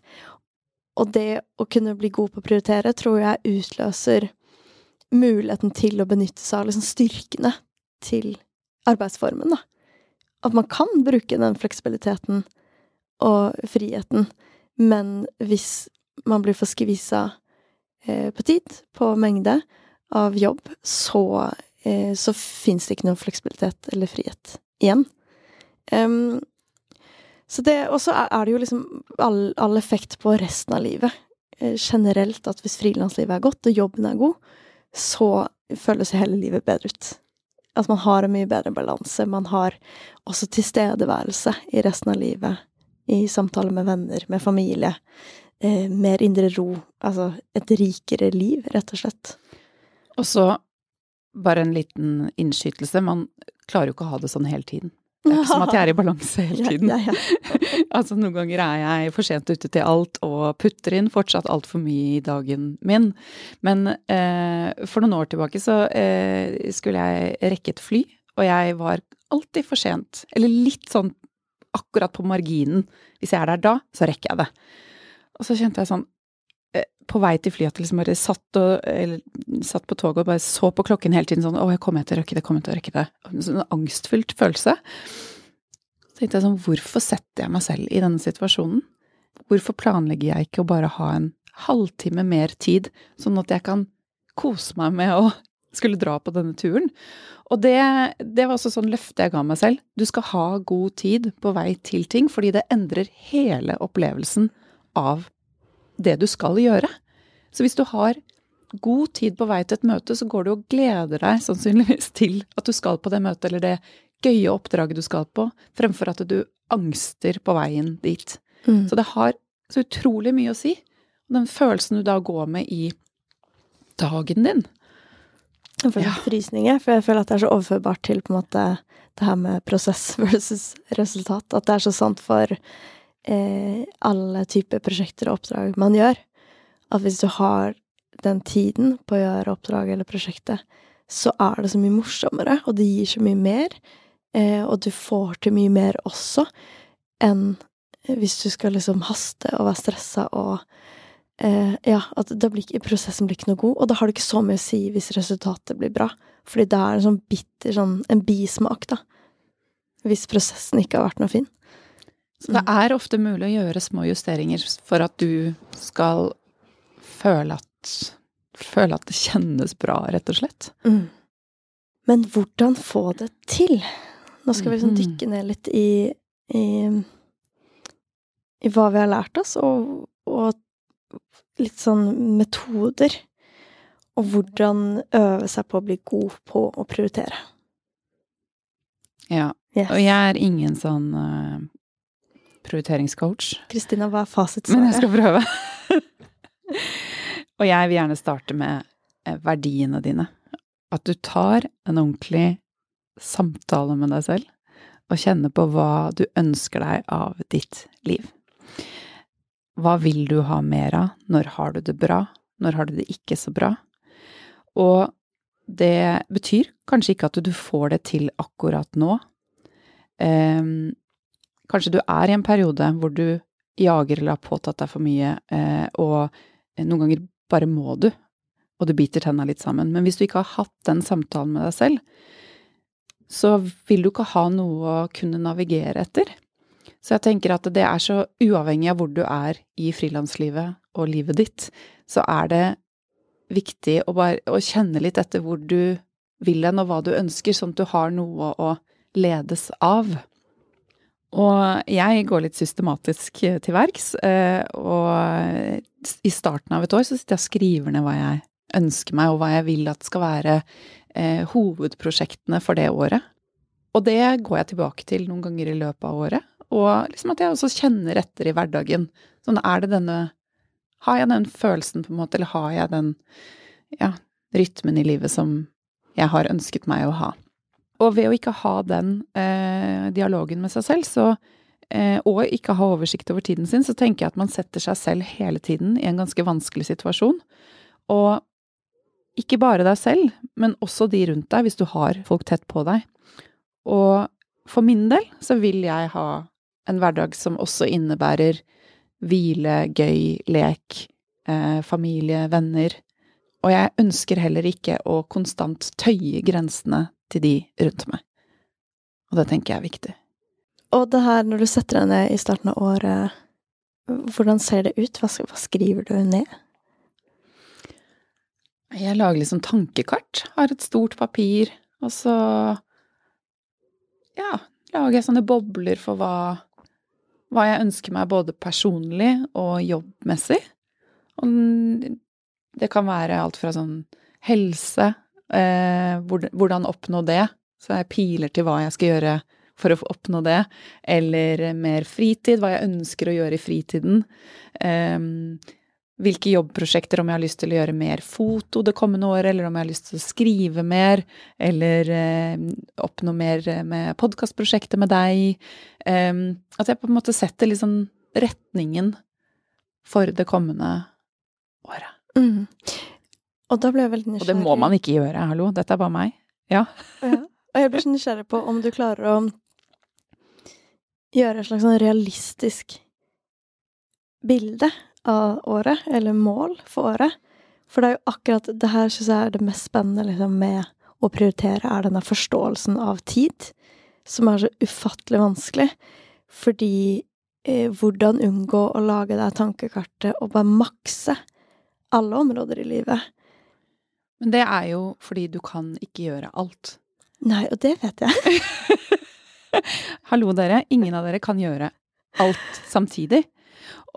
Og det å kunne bli god på å prioritere tror jeg utløser muligheten til å benytte seg av liksom styrkene til arbeidsformen, da. At man kan bruke den fleksibiliteten og friheten Men hvis man blir for skvisa eh, på tid, på mengde av jobb, så, så fins det ikke noe fleksibilitet eller frihet igjen. Um, så det, og så er det jo liksom all, all, effekt på resten av livet. Eh, generelt at hvis frilanslivet er godt, og jobben er god, så føles hele livet bedre ut. At man har en mye bedre balanse. Man har også tilstedeværelse i resten av livet. I samtaler med venner, med familie. Eh, mer indre ro. Altså et rikere liv, rett og slett. Og så bare en liten innskytelse. Man klarer jo ikke å ha det sånn hele tiden. Det er ikke som at jeg er i balanse hele tiden. Ja, ja, ja. altså Noen ganger er jeg for sent ute til alt og putter inn fortsatt altfor mye i dagen min. Men eh, for noen år tilbake så eh, skulle jeg rekke et fly, og jeg var alltid for sent. Eller litt sånn akkurat på marginen. Hvis jeg er der da, så rekker jeg det. Og så kjente jeg sånn på vei til flyet at jeg liksom bare satt, og, eller, satt på toget og bare så på klokken hele tiden sånn Å, jeg kommer til å rekke det, kommer til å rekke det. En sånn angstfylt følelse. Så tenkte jeg sånn Hvorfor setter jeg meg selv i denne situasjonen? Hvorfor planlegger jeg ikke å bare ha en halvtime mer tid, sånn at jeg kan kose meg med å skulle dra på denne turen? Og det, det var også sånn løfte jeg ga meg selv. Du skal ha god tid på vei til ting, fordi det endrer hele opplevelsen av det du skal gjøre. Så hvis du har god tid på vei til et møte, så går du og gleder deg sannsynligvis til at du skal på det møtet eller det gøye oppdraget du skal på, fremfor at du angster på veien dit. Mm. Så det har så utrolig mye å si. Den følelsen du da går med i dagen din. Jeg får ja. frysninger, for jeg føler at det er så overførbart til på en måte det her med prosess versus resultat. At det er så sant for eh, alle typer prosjekter og oppdrag man gjør. At hvis du har den tiden på å gjøre oppdraget eller prosjektet, så er det så mye morsommere, og det gir så mye mer. Eh, og du får til mye mer også enn hvis du skal liksom haste og være stressa og eh, Ja, at blir ikke, prosessen blir ikke noe god. Og da har det ikke så mye å si hvis resultatet blir bra. Fordi det er en sånn bitter, sånn en bismak, da. Hvis prosessen ikke har vært noe fin. Så det er ofte mulig å gjøre små justeringer for at du skal føle at, føle at det kjennes bra, rett og slett. Mm. Men hvordan få det til? Nå skal vi liksom dykke ned litt i, i, i hva vi har lært oss, og, og, litt sånn metoder. Og hvordan øve seg på å bli god på å prioritere. Ja. Yes. Og jeg er ingen sånn uh, prioriteringscoach. Kristina, hva er fasitsvaret? Men jeg skal prøve. og jeg vil gjerne starte med eh, verdiene dine. At du tar en ordentlig samtale med deg selv, og kjenner på hva du ønsker deg av ditt liv. Hva vil du ha mer av? Når har du det bra? Når har du det ikke så bra? Og det betyr kanskje ikke at du får det til akkurat nå. Um, Kanskje du er i en periode hvor du jager eller har påtatt deg for mye, eh, og noen ganger bare må du, og du biter tenna litt sammen. Men hvis du ikke har hatt den samtalen med deg selv, så vil du ikke ha noe å kunne navigere etter. Så jeg tenker at det er så uavhengig av hvor du er i frilanslivet og livet ditt, så er det viktig å bare å kjenne litt etter hvor du vil hen, og hva du ønsker, sånn at du har noe å ledes av. Og jeg går litt systematisk eh, til verks, eh, og i starten av et år så sitter jeg og skriver ned hva jeg ønsker meg, og hva jeg vil at skal være eh, hovedprosjektene for det året. Og det går jeg tilbake til noen ganger i løpet av året, og liksom at jeg også kjenner etter i hverdagen. Sånn er det denne Har jeg den følelsen, på en måte, eller har jeg den ja, rytmen i livet som jeg har ønsket meg å ha? Og ved å ikke ha den eh, dialogen med seg selv, så, eh, og ikke ha oversikt over tiden sin, så tenker jeg at man setter seg selv hele tiden i en ganske vanskelig situasjon. Og ikke bare deg selv, men også de rundt deg, hvis du har folk tett på deg. Og for min del så vil jeg ha en hverdag som også innebærer hvile, gøy, lek, eh, familie, venner. Og jeg ønsker heller ikke å konstant tøye grensene til de rundt meg. Og det tenker jeg er viktig. Og det her, når du setter deg ned i starten av året, hvordan ser det ut? Hva, hva skriver du ned? Jeg lager liksom tankekart. Har et stort papir, og så ja, lager jeg sånne bobler for hva, hva jeg ønsker meg både personlig og jobbmessig. Og det kan være alt fra sånn helse, eh, hvordan oppnå det, så jeg piler til hva jeg skal gjøre for å oppnå det, eller mer fritid, hva jeg ønsker å gjøre i fritiden. Eh, hvilke jobbprosjekter, om jeg har lyst til å gjøre mer foto det kommende året, eller om jeg har lyst til å skrive mer, eller eh, oppnå mer med podkastprosjektet med deg. Eh, at jeg på en måte setter liksom retningen for det kommende året. Mm. Og da ble jeg veldig nysgjerrig. Og det må man ikke gjøre, hallo. Dette er bare meg. Ja. ja. Og jeg blir så nysgjerrig på om du klarer å gjøre et slags sånn realistisk bilde av året, eller mål for året. For det er jo akkurat det her syns jeg er det mest spennende liksom, med å prioritere, er denne forståelsen av tid, som er så ufattelig vanskelig. Fordi eh, hvordan unngå å lage det tankekartet og bare makse alle områder i livet? Men det er jo fordi du kan ikke gjøre alt. Nei, og det vet jeg. Hallo, dere. Ingen av dere kan gjøre alt samtidig.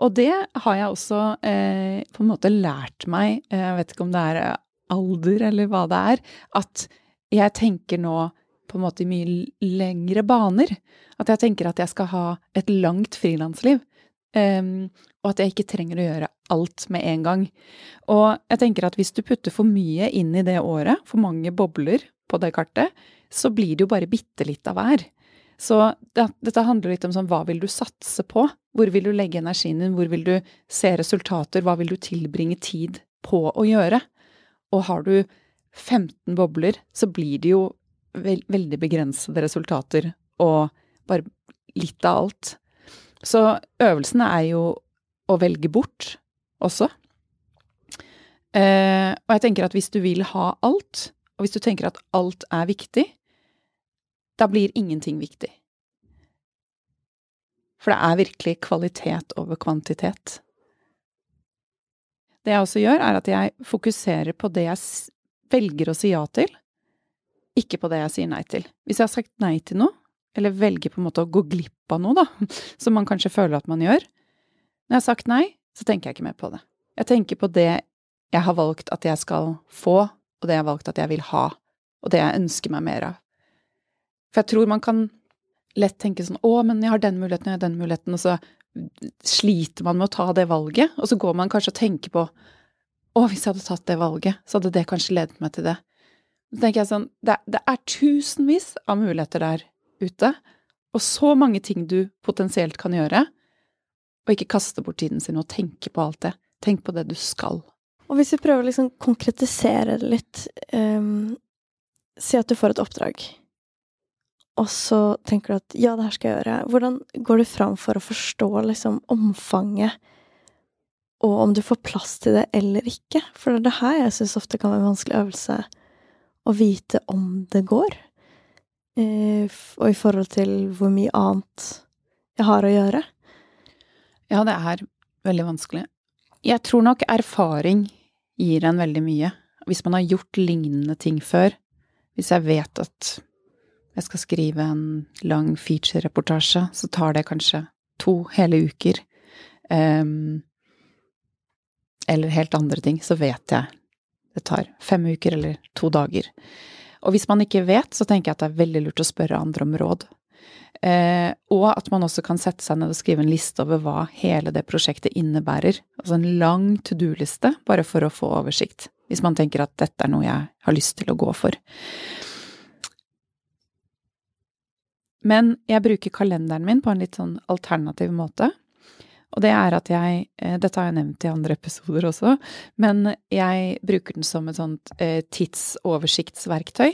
Og det har jeg også eh, på en måte lært meg, eh, jeg vet ikke om det er eh, alder eller hva det er, at jeg tenker nå på en måte i mye lengre baner. At jeg tenker at jeg skal ha et langt frilansliv. Um, og at jeg ikke trenger å gjøre alt med en gang. Og jeg tenker at hvis du putter for mye inn i det året, for mange bobler på det kartet, så blir det jo bare bitte litt av hver. Så det, dette handler litt om sånn hva vil du satse på? Hvor vil du legge energien din? Hvor vil du se resultater? Hva vil du tilbringe tid på å gjøre? Og har du 15 bobler, så blir det jo veld, veldig begrensede resultater og bare litt av alt. Så øvelsene er jo å velge bort også. Eh, og jeg tenker at hvis du vil ha alt, og hvis du tenker at alt er viktig, da blir ingenting viktig. For det er virkelig kvalitet over kvantitet. Det jeg også gjør, er at jeg fokuserer på det jeg velger å si ja til, ikke på det jeg sier nei til. Hvis jeg har sagt nei til noe, eller velger på en måte å gå glipp av noe, da, som man kanskje føler at man gjør Når jeg har sagt nei, så tenker jeg ikke mer på det. Jeg tenker på det jeg har valgt at jeg skal få, og det jeg har valgt at jeg vil ha, og det jeg ønsker meg mer av. For jeg tror man kan lett tenke sånn å, men jeg har den muligheten, jeg har den muligheten, og så sliter man med å ta det valget, og så går man kanskje og tenker på å, hvis jeg hadde tatt det valget, så hadde det kanskje ledet meg til det. Så tenker jeg sånn, det, det er tusenvis av muligheter der ute, og så mange ting du potensielt kan gjøre, og ikke kaste bort tiden sin og tenke på alt det. Tenk på det du skal. Og hvis vi prøver å liksom konkretisere det litt um, Si at du får et oppdrag og så tenker du at ja, det her skal jeg gjøre. Hvordan går du fram for å forstå liksom omfanget, og om du får plass til det eller ikke? For det er det her jeg syns ofte kan være en vanskelig øvelse, å vite om det går. Uh, og i forhold til hvor mye annet jeg har å gjøre. Ja, det er veldig vanskelig. Jeg tror nok erfaring gir en veldig mye. Hvis man har gjort lignende ting før, hvis jeg vet at jeg skal skrive en lang feature-reportasje, så tar det kanskje to hele uker. Um, eller helt andre ting, så vet jeg det tar fem uker eller to dager. Og hvis man ikke vet, så tenker jeg at det er veldig lurt å spørre andre om råd. Eh, og at man også kan sette seg ned og skrive en liste over hva hele det prosjektet innebærer. Altså en lang to do-liste, bare for å få oversikt. Hvis man tenker at dette er noe jeg har lyst til å gå for. Men jeg bruker kalenderen min på en litt sånn alternativ måte. Og det er at jeg eh, Dette har jeg nevnt i andre episoder også, men jeg bruker den som et sånt eh, tidsoversiktsverktøy.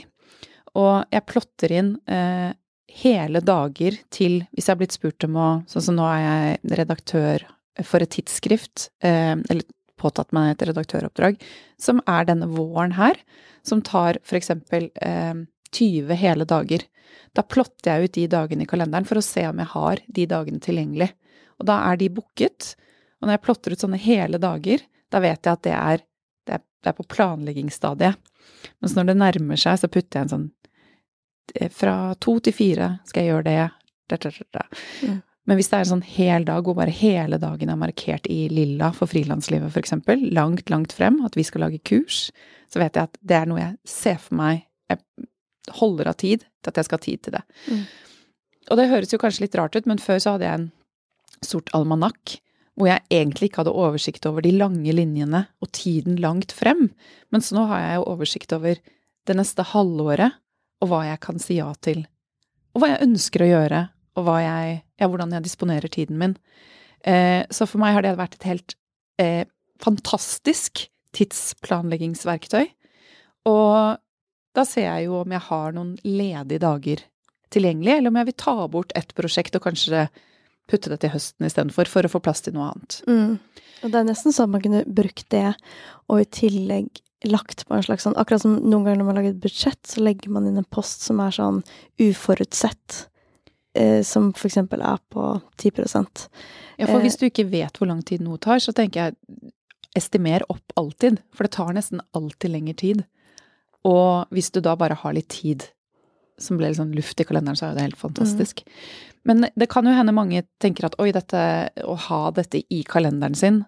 Og jeg plotter inn eh, hele dager til Hvis jeg har blitt spurt om å Sånn som nå er jeg redaktør for et tidsskrift, eller påtatt meg et redaktøroppdrag, som er denne våren her, som tar for eksempel 20 hele dager. Da plotter jeg ut de dagene i kalenderen for å se om jeg har de dagene tilgjengelig. Og da er de booket, Og når jeg plotter ut sånne hele dager, da vet jeg at det er, det er, det er på planleggingsstadiet. Mens når det nærmer seg, så putter jeg en sånn eh, Fra to til fire skal jeg gjøre det. Da, da, da, mm. Men hvis det er en sånn hel dag hvor bare hele dagen er markert i lilla for frilanslivet f.eks., langt, langt frem, at vi skal lage kurs, så vet jeg at det er noe jeg ser for meg Jeg holder av tid til at jeg skal ha tid til det. Mm. Og det høres jo kanskje litt rart ut, men før så hadde jeg en sort almanakk hvor jeg egentlig ikke hadde oversikt over de lange linjene og tiden langt frem. Mens nå har jeg jo oversikt over det neste halvåret, og hva jeg kan si ja til. Og hva jeg ønsker å gjøre, og jeg, ja, hvordan jeg disponerer tiden min. Eh, så for meg har det vært et helt eh, fantastisk tidsplanleggingsverktøy. Og da ser jeg jo om jeg har noen ledige dager tilgjengelig, eller om jeg vil ta bort et prosjekt og kanskje putte det til høsten istedenfor, for å få plass til noe annet. Mm. Og det er nesten sånn at man kunne brukt det, og i tillegg lagt på en slags sånn Akkurat som noen ganger når man lager et budsjett, så legger man inn en post som er sånn uforutsett. Eh, som for eksempel er på 10 Ja, for hvis eh, du ikke vet hvor lang tid noe tar, så tenker jeg estimer opp alltid. For det tar nesten alltid lengre tid. Og hvis du da bare har litt tid som ble litt sånn luft i kalenderen, så er jo det helt fantastisk. Mm. Men det kan jo hende mange tenker at oi, dette, å ha dette i kalenderen sin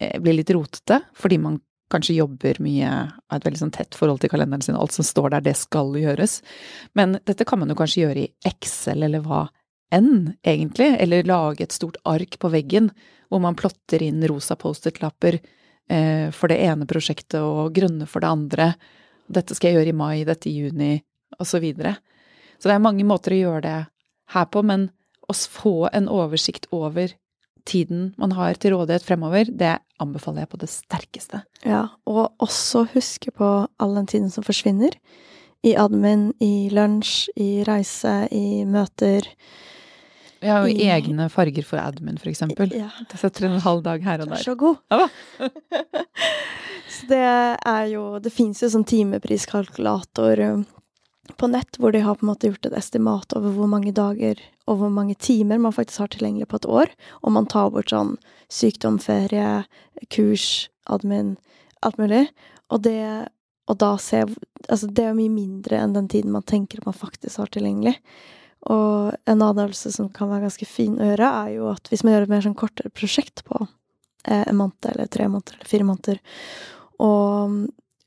eh, blir litt rotete, fordi man kanskje jobber mye, har et veldig sånn tett forhold til kalenderen sin, alt som står der, det skal gjøres. Men dette kan man jo kanskje gjøre i Excel eller hva enn, egentlig, eller lage et stort ark på veggen hvor man plotter inn rosa Post-It-lapper eh, for det ene prosjektet og grønne for det andre. Dette skal jeg gjøre i mai, dette i juni, og så videre. Så det er mange måter å gjøre det her på, men å få en oversikt over tiden man har til rådighet fremover, det anbefaler jeg på det sterkeste. Ja, og også huske på all den tiden som forsvinner. I admin, i lunsj, i reise, i møter. Vi har i, egne farger for admin, for eksempel. Ja. Det setter en halv dag her og der. Så god. Ja, så det er jo Det fins jo sånn timepriskalkulator på nett, hvor de har på en måte gjort et estimat over hvor mange dager og hvor mange timer man faktisk har tilgjengelig på et år, og man tar bort sånn sykdom, ferie, kurs, admin, alt mulig. Og det og da se Altså, det er mye mindre enn den tiden man tenker man faktisk har tilgjengelig. Og en adelse som kan være ganske fin å gjøre, er jo at hvis man gjør et mer sånn kortere prosjekt på eh, en måned eller tre måneder eller fire måneder, og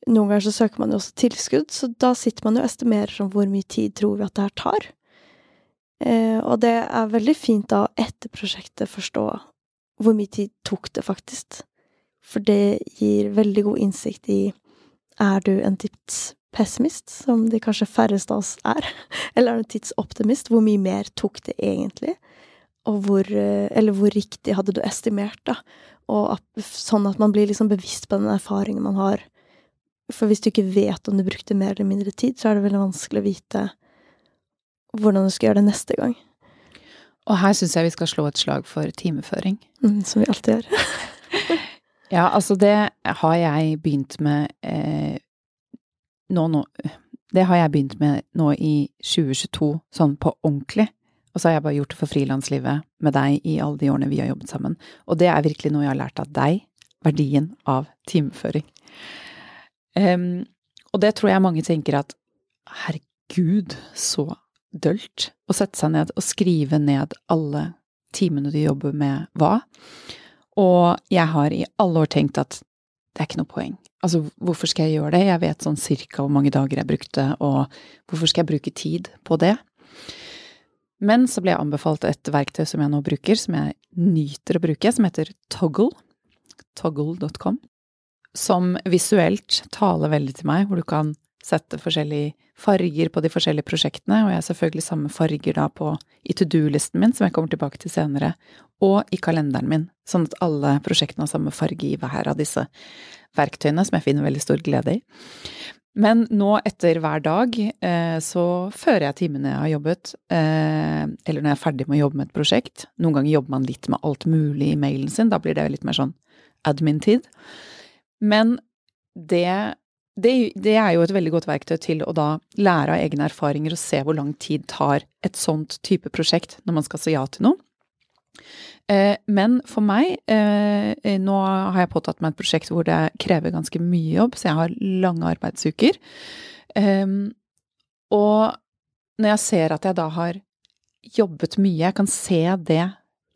noen ganger så søker man jo også tilskudd, så da sitter man jo og estimerer sånn hvor mye tid tror vi at det her tar. Eh, og det er veldig fint da etter prosjektet forstå hvor mye tid tok det faktisk. For det gir veldig god innsikt i er du en tidspessimist, som de kanskje færreste av oss er, eller er du en tidsoptimist, hvor mye mer tok det egentlig? Og hvor, eh, eller hvor riktig hadde du estimert, da? Og at, sånn at man blir liksom bevisst på den erfaringen man har for hvis du ikke vet om du brukte mer eller mindre tid, så er det veldig vanskelig å vite hvordan du skal gjøre det neste gang. Og her syns jeg vi skal slå et slag for timeføring. Mm, som vi alltid gjør. ja, altså det har jeg begynt med eh, nå, nå Det har jeg begynt med nå i 2022, sånn på ordentlig. Og så har jeg bare gjort det for frilanslivet med deg i alle de årene vi har jobbet sammen. Og det er virkelig noe jeg har lært av deg. Verdien av timeføring. Um, og det tror jeg mange tenker at herregud, så dølt å sette seg ned og skrive ned alle timene du jobber med hva. Og jeg har i alle år tenkt at det er ikke noe poeng. Altså, hvorfor skal jeg gjøre det? Jeg vet sånn cirka hvor mange dager jeg brukte, og hvorfor skal jeg bruke tid på det? Men så ble jeg anbefalt et verktøy som jeg nå bruker, som jeg nyter å bruke, som heter Toggle. Toggle.com som visuelt taler veldig til meg, hvor du kan sette forskjellige farger på de forskjellige prosjektene, og jeg har selvfølgelig samme farger da på i to do-listen min, som jeg kommer tilbake til senere, og i kalenderen min, sånn at alle prosjektene har samme farge i hver av disse verktøyene, som jeg finner veldig stor glede i. Men nå etter hver dag eh, så fører jeg timene jeg har jobbet, eh, eller når jeg er ferdig med å jobbe med et prosjekt. Noen ganger jobber man litt med alt mulig i mailen sin, da blir det litt mer sånn admin-tid. Men det, det, det, er jo et veldig godt verktøy til å da lære av egne erfaringer og se hvor lang tid tar et sånt type prosjekt når man skal si ja til noe. Eh, men for meg, eh, nå har jeg påtatt meg et prosjekt hvor det krever ganske mye jobb, så jeg har lange arbeidsuker. Ehm, og når jeg ser at jeg da har jobbet mye, jeg kan se det,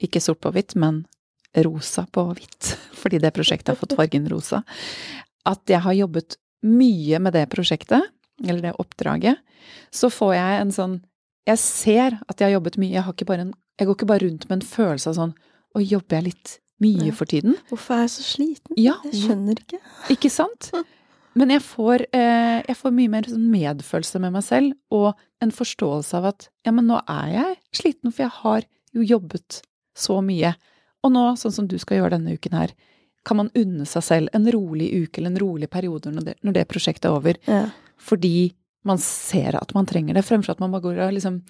ikke sort på hvitt, men rosa på hvitt, fordi det prosjektet har fått fargen rosa, at jeg har jobbet mye med det prosjektet, eller det oppdraget, så får jeg en sånn Jeg ser at jeg har jobbet mye, jeg, har ikke bare en, jeg går ikke bare rundt med en følelse av sånn Å, jobber jeg litt mye for tiden? Hvorfor er jeg så sliten? Ja, Jeg skjønner ikke. Ikke sant? Men jeg får, eh, jeg får mye mer sånn medfølelse med meg selv, og en forståelse av at ja, men nå er jeg sliten, for jeg har jo jobbet så mye. Og nå, sånn som du skal gjøre denne uken her, kan man unne seg selv en rolig uke eller en rolig periode når det, når det prosjektet er over. Ja. Fordi man ser at man trenger det, fremfor at man bare går og liksom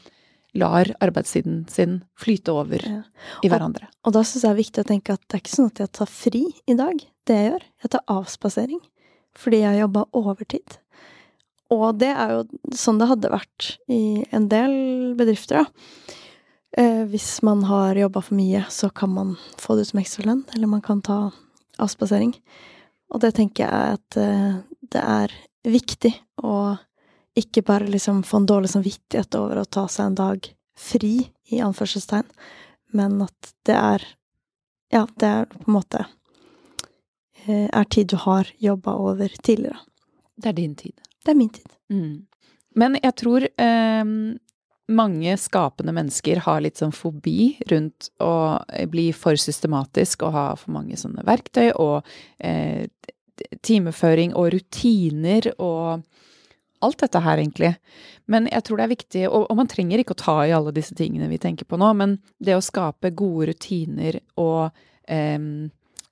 lar arbeidstiden sin flyte over Ja. i hverandre. Og da syns jeg det er viktig å tenke at det er ikke sånn at jeg tar fri i dag. Det jeg gjør, jeg tar avspasering. Fordi jeg jobba overtid. Og det er jo sånn det hadde vært i en del bedrifter, da. Eh, hvis man har jobba for mye, så kan man få det ut som ekstralønn, eller man kan ta avspasering. Og det tenker jeg at eh, det er viktig å ikke bare liksom få en dårlig samvittighet over å ta seg en dag fri, i anførselstegn, men at det er Ja, det er på en måte eh, Er tid du har jobba over tidligere. Det er din tid. Det er min tid. Mm. Men jeg tror eh, mange skapende mennesker har litt sånn fobi rundt å bli for systematisk og ha for mange sånne verktøy og eh, timeføring og rutiner og alt dette her, egentlig. Men jeg tror det er viktig, og, og man trenger ikke å ta i alle disse tingene vi tenker på nå, men det å skape gode rutiner og eh,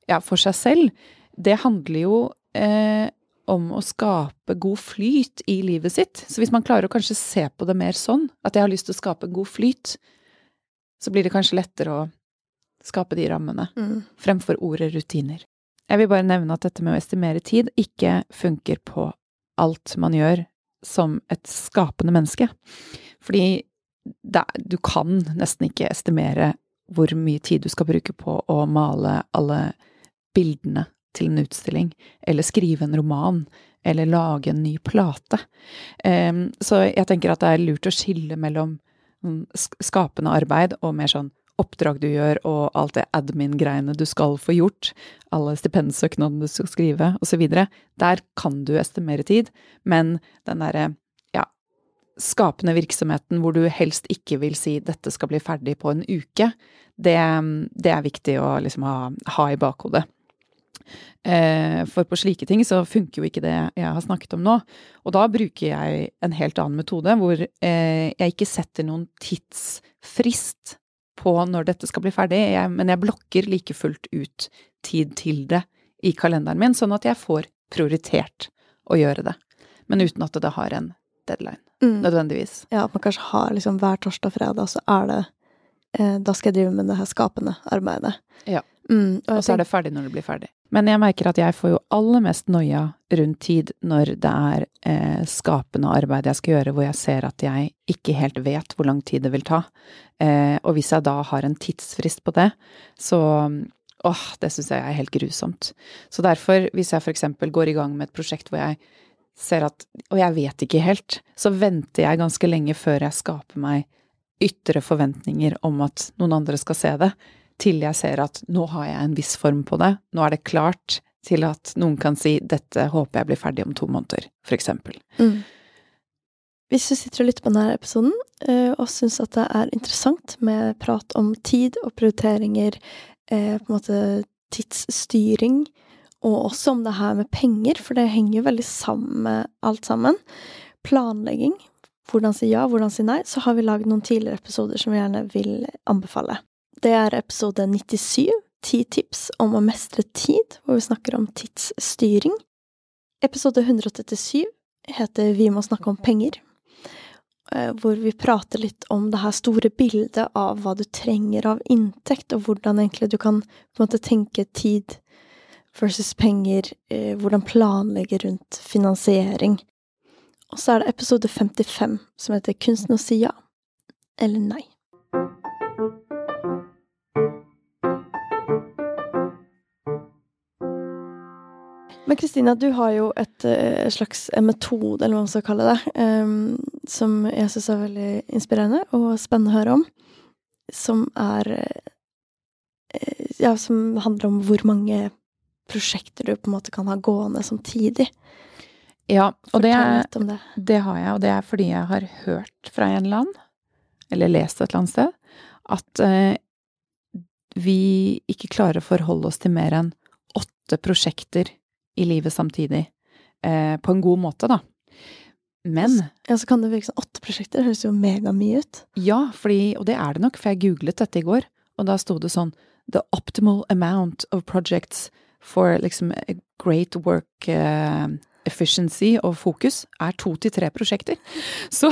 ja, for seg selv, det handler jo eh, om å skape god flyt i livet sitt. Så hvis man klarer å kanskje se på det mer sånn, at jeg har lyst til å skape en god flyt, så blir det kanskje lettere å skape de rammene, Mm. fremfor ordet rutiner. Jeg vil bare nevne at dette med å estimere tid ikke funker på alt man gjør som et skapende menneske. Fordi det, du kan nesten ikke estimere hvor mye tid du skal bruke på å male alle bildene til en utstilling, eller skrive en roman, eller lage en ny plate. Så jeg tenker at det er lurt å skille mellom mm, skapende arbeid og mer sånn oppdrag du gjør, og alt det admin-greiene du skal få gjort, alle stipendsøknadene du skal skrive, osv. Der kan du estimere tid, men den derre skapende virksomheten hvor du helst ikke vil si 'dette skal bli ferdig på en uke', det, det er viktig å liksom ha, ha i bakhodet. Eh, For på slike ting så funker jo ikke det jeg har snakket om nå. Og da bruker jeg en helt annen metode, hvor eh, jeg ikke setter noen tidsfrist på når dette skal bli ferdig, men jeg blokker like fullt ut tid til det i kalenderen min, sånn at jeg får prioritert å gjøre det. Men uten at det har en deadline, Mm. nødvendigvis. Ja, at man kanskje har liksom hver torsdag og fredag, så er det eh, Da skal jeg drive med det her skapende arbeidet. Ja. Mm, og Og så er det ferdig når det blir ferdig. Men jeg merker at jeg får jo aller mest noia rundt tid når det er eh, skapende arbeid jeg skal gjøre, hvor jeg ser at jeg ikke helt vet hvor lang tid det vil ta. Eh, og hvis jeg da har en tidsfrist på det, så åh, det syns jeg er helt grusomt. Så derfor, hvis jeg eksempel går i gang med et prosjekt hvor jeg ser at Og jeg vet ikke helt, så venter jeg ganske lenge før jeg skaper meg ytre forventninger om at noen andre skal se det til jeg ser at nå har jeg en viss form på det, nå er det klart til at noen kan si dette håper jeg blir ferdig om to måneder, eksempel. Mm. Hvis du sitter og lytter på denne episoden eh, og syns at det er interessant med prat om tid og prioriteringer, eh, på en måte tidsstyring, og også om det her med penger, for det henger jo veldig sammen med alt sammen, planlegging, hvordan si ja, hvordan si nei, så har vi lagd noen tidligere episoder som vi gjerne vil anbefale. Det er episode 97, ti tips om å mestre tid, hvor vi snakker om tidsstyring. Episode 137 heter Vi må snakke om penger, eh, hvor vi prater litt om det her store bildet av hva du trenger av inntekt, og hvordan egentlig du kan på en måte tenke tid versus penger, eh, hvordan planlegge rundt finansiering. Og så er det episode 55 som heter Kunsten å si ja eller nei. Men Kristina, du har jo et uh, slags metode, eller hva man skal kalle det, um, som jeg syns er veldig inspirerende og spennende å høre om. Som er uh, Ja, som handler om hvor mange prosjekter du på en måte kan ha gående samtidig. Ja, og det, det. det, har jeg, og det er fordi jeg har hørt fra en eller annen, eller lest et eller annet sted, at uh, vi ikke klarer å forholde oss til mer enn åtte prosjekter i livet samtidig. Eh, på en god måte, da. Men Ja, så kan det virke som åtte prosjekter. Det høres jo megamye ut. Ja, fordi, og det er det nok, for jeg googlet dette i går, og da sto det sånn The optimal amount of projects for liksom great work uh, efficiency og fokus er to til tre prosjekter. Så,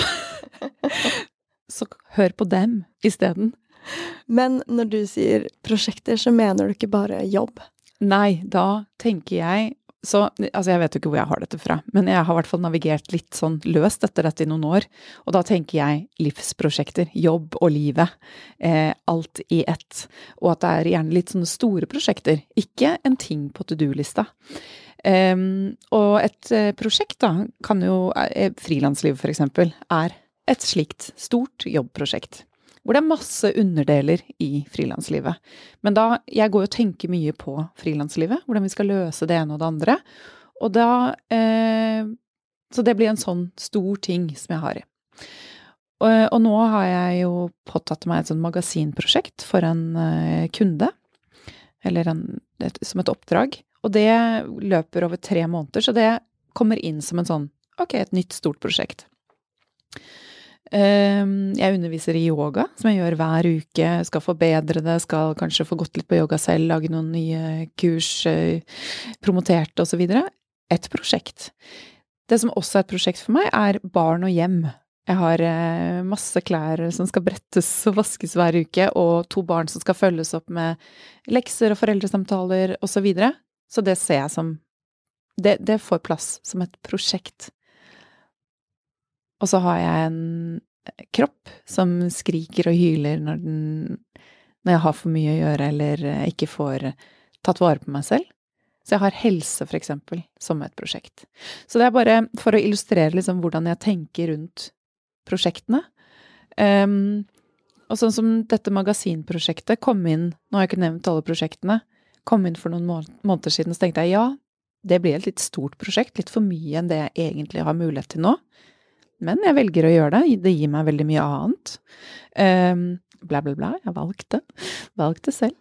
så hør på dem isteden. Men når du sier prosjekter, så mener du ikke bare jobb? Nei, da tenker jeg så altså jeg vet jo ikke hvor jeg har dette fra, men jeg har i hvert fall navigert litt sånn løst etter dette i noen år. Og da tenker jeg livsprosjekter. Jobb og livet. Eh, alt i ett. Og at det er gjerne litt sånne store prosjekter. Ikke en ting på to do-lista. Um, og et uh, prosjekt da, kan jo frilanslivet Frilansliv, for eksempel, er et slikt stort jobbprosjekt. Hvor det er masse underdeler i frilanslivet. Men da Jeg går og tenker mye på frilanslivet. Hvordan vi skal løse det ene og det andre. Og da eh, Så det blir en sånn stor ting som jeg har i. Og, og nå har jeg jo påtatt meg et sånt magasinprosjekt for en kunde. Eller en, et, som et oppdrag. Og det løper over tre måneder, så det kommer inn som en sånn ok, et nytt, stort prosjekt. Ehm, jeg underviser i yoga, som jeg gjør hver uke. Skal forbedre det, skal kanskje få gått litt på yoga selv, lage noen nye kurs, promoterte promotert osv. Et prosjekt. Det som også er et prosjekt for meg, er barn og hjem. Jeg har eh, masse klær som skal brettes og vaskes hver uke, og to barn som skal følges opp med lekser og foreldresamtaler osv. Så, videre. så det ser jeg som det, det får plass som et prosjekt. Og så har jeg en kropp som skriker og hyler når den Når jeg har for mye å gjøre eller ikke får tatt vare på meg selv. Så jeg har helse, for eksempel, som et prosjekt. Så det er bare for å illustrere liksom hvordan jeg tenker rundt prosjektene. Um, og sånn som dette magasinprosjektet kom inn, nå har jeg ikke nevnt alle prosjektene, kom inn for noen måneder siden, så tenkte jeg ja, det blir et litt stort prosjekt, litt for mye enn det jeg egentlig har mulighet til nå. Men jeg velger å gjøre det. Det gir meg veldig mye annet. Um, bla, bla, bla. Jeg valgte. Valgte selv.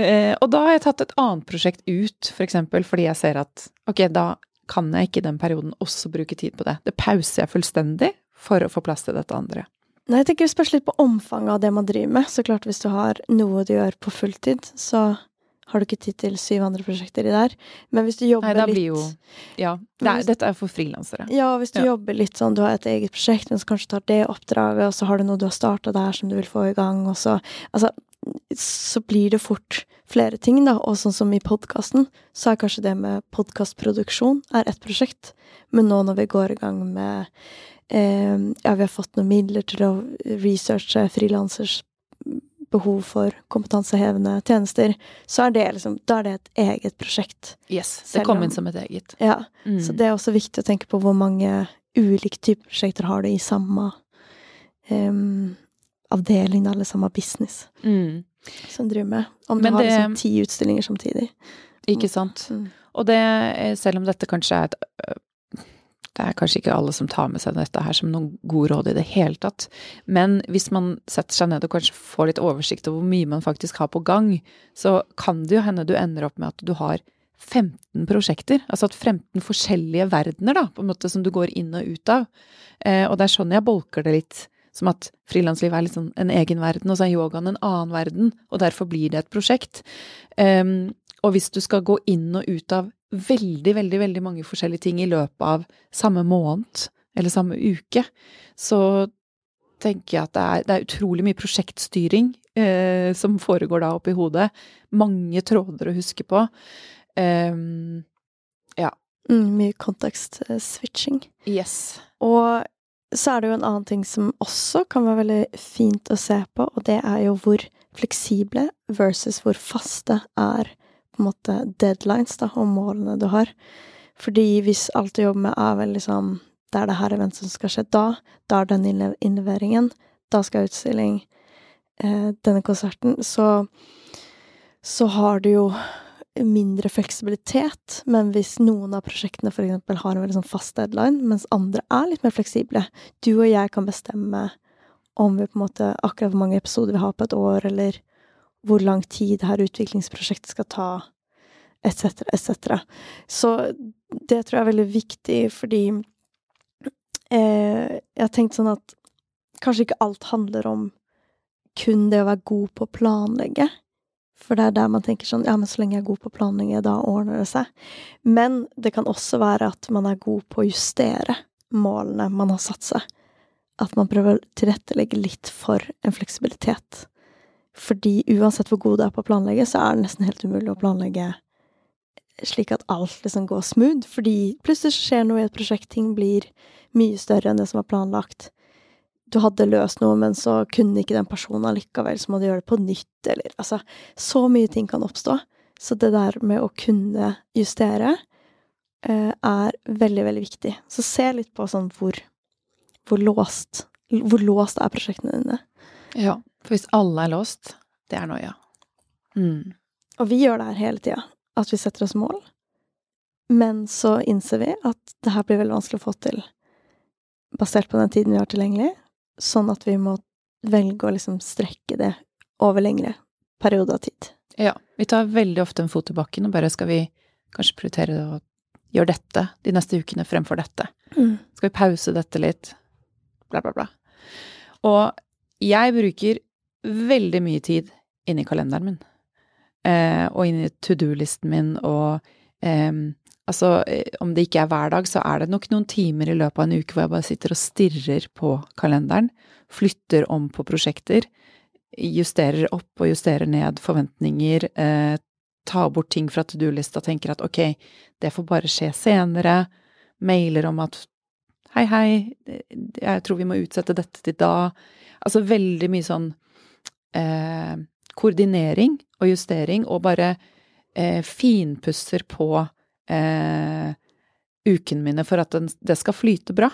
Uh, og da har jeg tatt et annet prosjekt ut, for eksempel fordi jeg ser at ok, da kan jeg ikke i den perioden også bruke tid på det. Det pauser jeg fullstendig for å få plass til dette andre. Nei, jeg tenker Det spørs litt på omfanget av det man driver med. Så klart Hvis du har noe du gjør på fulltid, så har du ikke tid til syv andre prosjekter i der. Men hvis du jobber Nei, litt jo Ja. Det er, dette er for frilansere. Ja, hvis du Ja. jobber litt sånn, du har et eget prosjekt, men så kanskje tar det oppdraget, og så har du noe du har starta der som du vil få i gang, og så Altså, så blir det fort flere ting, da. Og sånn som i podkasten, så er kanskje det med podkastproduksjon er ett prosjekt. Men nå når vi går i gang med eh, Ja, vi har fått noen midler til å researche frilansers behov for kompetansehevende tjenester, så er det liksom Da er det et eget prosjekt. Yes. Det kom om- inn som et eget. Ja. Mm. Så det er også viktig å tenke på hvor mange ulike typer prosjekter har du i samme um, avdeling, eller samme business, Mm. som driver med. Om du Men har det- liksom ti utstillinger samtidig. Ikke sant. Mm. Og det, selv om dette kanskje er et Det er kanskje ikke alle som tar med seg dette her som noen gode råd i det hele tatt. Men hvis man setter seg ned og kanskje får litt oversikt over hvor mye man faktisk har på gang, så kan det jo hende du ender opp med at du har 15 prosjekter. Altså at 15 forskjellige verdener, da, på en måte, som du går inn og ut av. Eh, og det er sånn jeg bolker det litt. Som at frilanslivet er sånn en egen verden, og så er yogaen en annen verden. Og derfor blir det et prosjekt. Um, og hvis du skal gå inn og ut av veldig, veldig, veldig mange forskjellige ting i løpet av samme måned, eller samme uke, så tenker jeg at det er, det er utrolig mye prosjektstyring eh, som foregår da oppi hodet. Mange tråder å huske på. Um, Mm, mye kontekst-switching. yes. Og så er det jo en annen ting som også kan være veldig fint å se på, og det er jo hvor fleksible versus hvor faste er på en måte deadlines da, og målene du har. Fordi hvis alt du jobber med er vel liksom Det er det her eventet som skal skje da, da er den innleveringen, da skal utstilling, eh, denne konserten, så så har du jo mindre fleksibilitet. Men hvis noen av prosjektene eksempel har en veldig sånn fast deadline, mens andre er litt mer fleksible Du og jeg kan bestemme om vi på en måte akkurat hvor mange episoder vi har på et år, eller hvor lang tid det her utviklingsprosjektet skal ta, etc., etc. Så det tror jeg er veldig viktig, fordi eh, jeg har tenkt sånn at kanskje ikke alt handler om kun det å være god på å planlegge. For det er der man tenker sånn Ja, men så lenge jeg er god på planlegging, da ordner det seg. Men det kan også være at man er god på å justere målene man har satt seg. At man prøver å tilrettelegge litt for en fleksibilitet. Fordi uansett hvor god du er på å planlegge, så er det nesten helt umulig å planlegge slik at alt liksom går smooth. Fordi plutselig skjer noe i et prosjekt, ting blir mye større enn det som var planlagt du hadde løst noe, men så kunne ikke den personen allikevel, så må du gjøre det på nytt, eller altså Så mye ting kan oppstå. Så det der med å kunne justere eh, er veldig, veldig viktig. Så se litt på sånn hvor, hvor låst Hvor låst er prosjektene dine. Ja, for hvis alle er låst, det er noia. Mm. Og vi gjør det her hele tida. At vi setter oss mål. Men så innser vi at det her blir veldig vanskelig å få til basert på den tiden vi har tilgjengelig sånn at vi må velge å liksom strekke det over lengre perioder av tid. Ja. Vi tar veldig ofte en fot i bakken og bare skal vi kanskje prioritere å gjøre dette de neste ukene fremfor dette. Mm. Skal vi pause dette litt? Bla, bla, bla. Og jeg bruker veldig mye tid inni kalenderen min. Eh, og inni to do-listen min og eh, Altså, eh, om det ikke er hver dag, så er det nok noen timer i løpet av en uke hvor jeg bare sitter og stirrer på kalenderen, flytter om på prosjekter, justerer opp og justerer ned forventninger, eh, tar bort ting fra to do-lista, tenker at ok, det får bare skje senere, mailer om at hei, hei, jeg tror vi må utsette dette til da. Altså veldig mye sånn eh, koordinering og justering, og bare eh, finpusser på eh, ukene mine for at den, det skal flyte bra.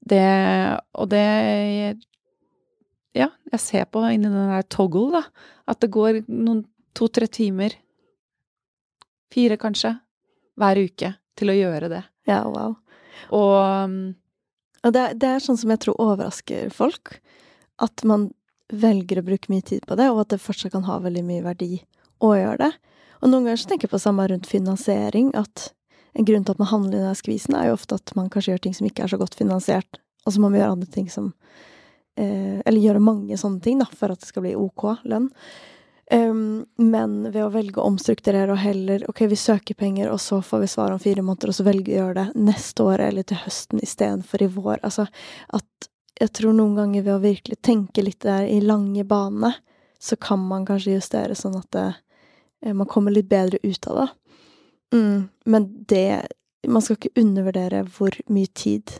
Det Og det Ja, jeg ser på inni den der toggle, da, at det går noen to-tre timer, fire kanskje, hver uke til å gjøre det. Ja, wow. Og, og det, det, er sånn som jeg tror overrasker folk. At man velger å bruke mye tid på det, og at det fortsatt kan ha veldig mye verdi å gjøre det. Og noen ganger så tenker jeg på samme rundt finansiering, at en grunn til at man handler i den skvisen, er jo ofte at man kanskje gjør ting som ikke er så godt finansiert, og så må man gjøre andre ting som eh, Eller gjøre mange sånne ting, da, for at det skal bli ok lønn. Um, men ved å velge å omstrukturere og heller ok, vi søker penger, og så får vi svar om fire måneder, og så velger vi å gjøre det neste år eller til høsten istedenfor i vår. Altså at jeg tror noen ganger ved å virkelig tenke litt der i lange bane, så kan man kanskje justere sånn at det, man kommer litt bedre ut av det. Mm, men det Man skal ikke undervurdere hvor mye tid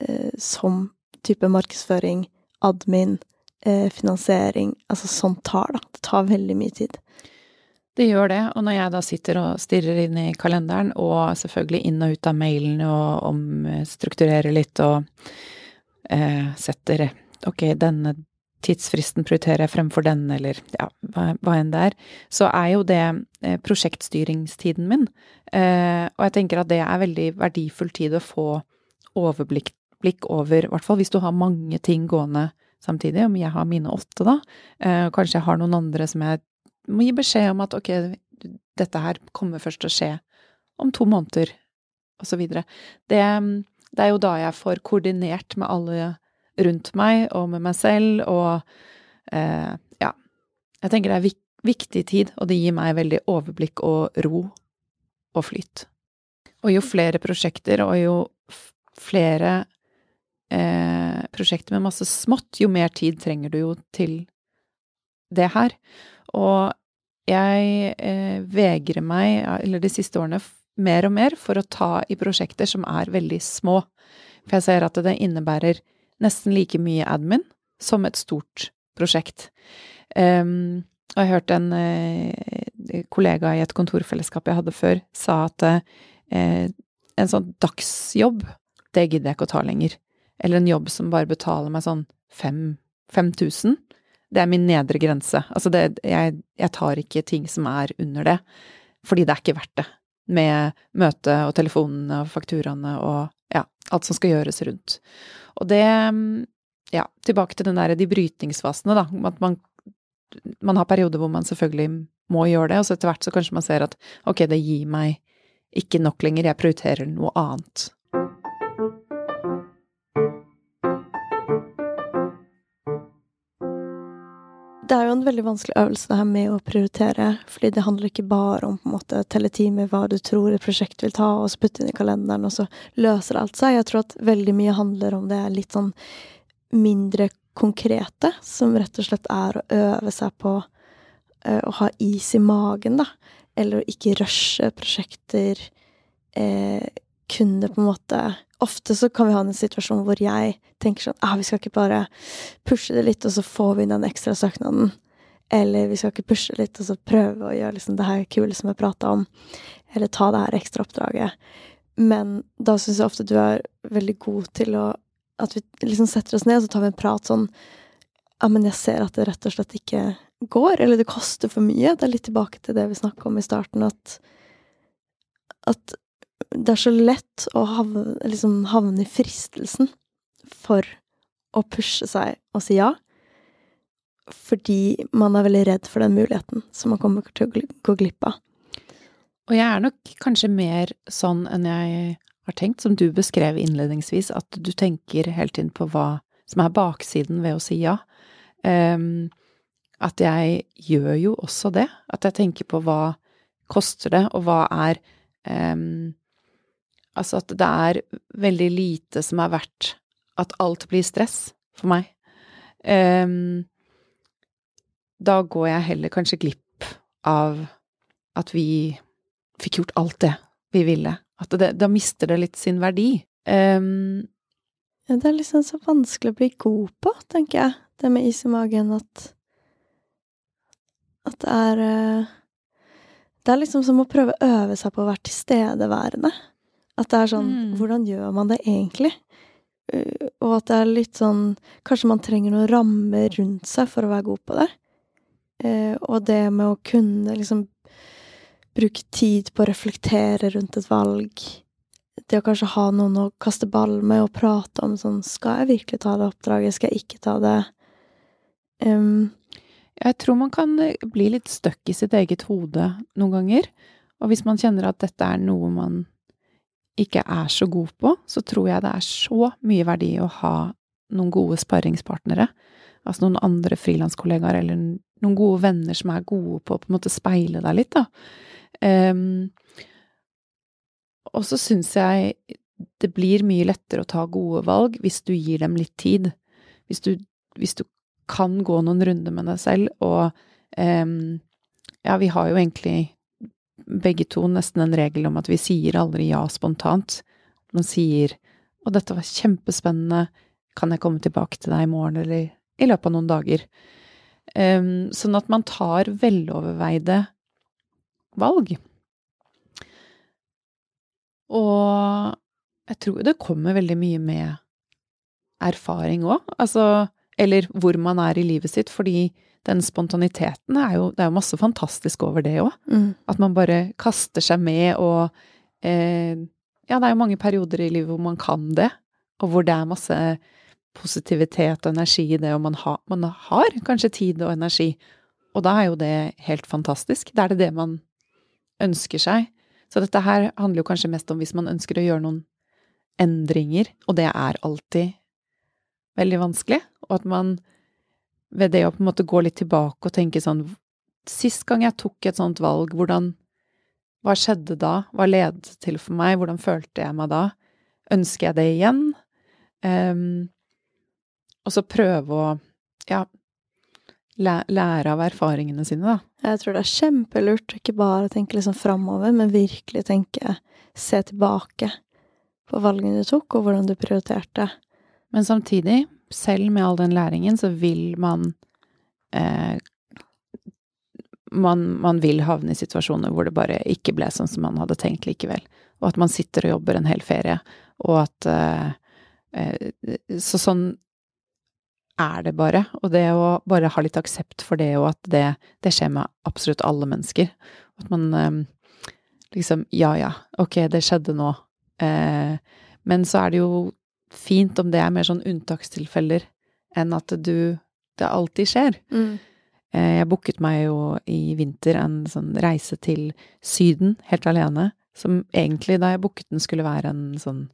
eh, som type markedsføring, admin, eh, finansiering Altså sånt tar, da. Det tar veldig mye tid. Det gjør det, og når jeg da sitter og stirrer inn i kalenderen, og selvfølgelig inn og ut av mailen og omstrukturerer litt og eh, setter Ok, denne tidsfristen prioriterer jeg fremfor den, eller ja, hva, hva enn det er, så er jo det eh, prosjektstyringstiden min. Eh, og jeg tenker at det er veldig verdifull tid å få overblikk over, i hvert fall hvis du har mange ting gående samtidig, om jeg har mine åtte, da. Eh, kanskje jeg har noen andre som jeg må gi beskjed om at ok, dette her kommer først til å skje om to måneder, videre. Det, det er jo da jeg får koordinert med alle rundt meg og med meg selv, og eh, ja. Jeg tenker det er vik viktig tid, og det gir meg veldig overblikk og ro og flyt. Og jo flere prosjekter, og jo flere eh, prosjekter med masse smått, jo mer tid trenger du jo til det her. Og jeg eh, vegrer meg, eller de siste årene, mer og mer for å ta i prosjekter som er veldig små. For jeg ser at det innebærer nesten like mye admin som et stort prosjekt. Um, og jeg hørte en uh, kollega i et kontorfellesskap jeg hadde før, sa at uh, en sånn dagsjobb, det gidder jeg ikke å ta lenger. Eller en jobb som bare betaler meg sånn fem 5000. Det er min nedre grense. Altså det, jeg, jeg tar ikke ting som er under det, fordi det er ikke verdt det. Med møte og telefonene og fakturaene og ja, alt som skal gjøres rundt. Og det Ja, tilbake til den derre de brytningsfasene, da. At man, man har perioder hvor man selvfølgelig må gjøre det, og så etter hvert så kanskje man ser at ok, det gir meg ikke nok lenger, jeg prioriterer noe annet. Det er jo en veldig vanskelig øvelse det her med å prioritere, fordi det handler ikke bare om på en måte telle timer, hva du tror et prosjekt vil ta, og så putte inn i kalenderen, og så løser alt seg. Jeg tror at veldig mye handler om det litt sånn mindre konkrete, som rett og slett er å øve seg på uh, å ha is i magen, da. Eller å ikke rushe prosjekter. Uh, kunne på en måte Ofte så kan vi ha en situasjon hvor jeg tenker sånn ah, vi skal ikke bare pushe det litt, og så får vi inn den ekstra søknaden. Eller vi skal ikke pushe litt, og så prøve å gjøre liksom det her kule som jeg prata om. Eller ta det her ekstra oppdraget. Men da syns jeg ofte du er veldig god til å At vi liksom setter oss ned, og så tar vi en prat sånn Ja, men jeg ser at det rett og slett ikke går, eller det koster for mye. Det er litt tilbake til det vi snakka om i starten, at at det er så lett å havne, liksom havne i fristelsen for å pushe seg og si ja. Fordi man er veldig redd for den muligheten som man kommer til å gå glipp av. Og jeg er nok kanskje mer sånn enn jeg har tenkt, som du beskrev innledningsvis, at du tenker hele tiden på hva som er baksiden ved å si ja. Um, at jeg gjør jo også det. At jeg tenker på hva koster det, og hva er um, Altså at det er veldig lite som er verdt at alt blir stress for meg. Um, da går jeg heller kanskje glipp av at vi fikk gjort alt det vi ville. At det, da mister det litt sin verdi. Um, det er liksom så vanskelig å bli god på, tenker jeg, det med is i magen, at At det er eh, Det er liksom som å prøve å øve seg på å være tilstedeværende. At det er sånn mm. Hvordan gjør man det egentlig? Uh, og at det er litt sånn Kanskje man trenger noen rammer rundt seg for å være god på det. Uh, og det med å kunne liksom bruke tid på å reflektere rundt et valg. Det å kanskje ha noen å kaste ball med og prate om sånn Skal jeg virkelig ta det oppdraget? Skal jeg ikke ta det? Um, jeg tror man kan bli litt stuck i sitt eget hode noen ganger. Og hvis man kjenner at dette er noe man ikke er så god på, så tror jeg det er så mye verdi å ha noen gode sparringspartnere. Altså noen andre frilanskollegaer eller noen gode venner som er gode på å på en måte speile deg litt, da. Um, og så syns jeg det blir mye lettere å ta gode valg hvis du gir dem litt tid. Hvis du, hvis du kan gå noen runder med deg selv og um, Ja, vi har jo egentlig begge to nesten en regel om at vi sier aldri ja spontant. Man sier 'Å, dette var kjempespennende. Kan jeg komme tilbake til deg i morgen, eller i løpet av noen dager?' Um, sånn at man tar veloverveide valg. Og jeg tror det kommer veldig mye med erfaring òg. Altså Eller hvor man er i livet sitt. Fordi den spontaniteten er jo Det er jo masse fantastisk over det òg. Mm. At man bare kaster seg med og eh, Ja, det er jo mange perioder i livet hvor man kan det, og hvor det er masse positivitet og energi i det, og man, ha, man har kanskje tid og energi. Og da er jo det helt fantastisk. Da er det det man ønsker seg. Så dette her handler jo kanskje mest om hvis man ønsker å gjøre noen endringer, og det er alltid veldig vanskelig, og at man ved det å på en måte gå litt tilbake og tenke sånn Sist gang jeg tok et sånt valg, hvordan Hva skjedde da? Hva ledet til for meg? Hvordan følte jeg meg da? Ønsker jeg det igjen? Um, og så prøve å ja, lære av erfaringene sine, da. Jeg tror det er kjempelurt ikke bare tenke liksom framover, men virkelig tenke Se tilbake på valgene du tok, og hvordan du prioriterte. Men samtidig selv med all den læringen, så vil man eh, man, man vil havne i situasjoner hvor det bare ikke ble sånn som man hadde tenkt likevel. Og at man sitter og jobber en hel ferie, og at eh, eh, Så sånn er det bare. Og det å bare ha litt aksept for det, og at det, det skjer med absolutt alle mennesker. At man eh, liksom Ja ja, ok, det skjedde nå. Eh, men så er det jo fint om det er mer sånn unntakstilfeller enn at du Det alltid skjer. Mm. Eh, jeg booket meg jo i vinter en sånn reise til Syden, helt alene. Som egentlig, da jeg booket den, skulle være en sånn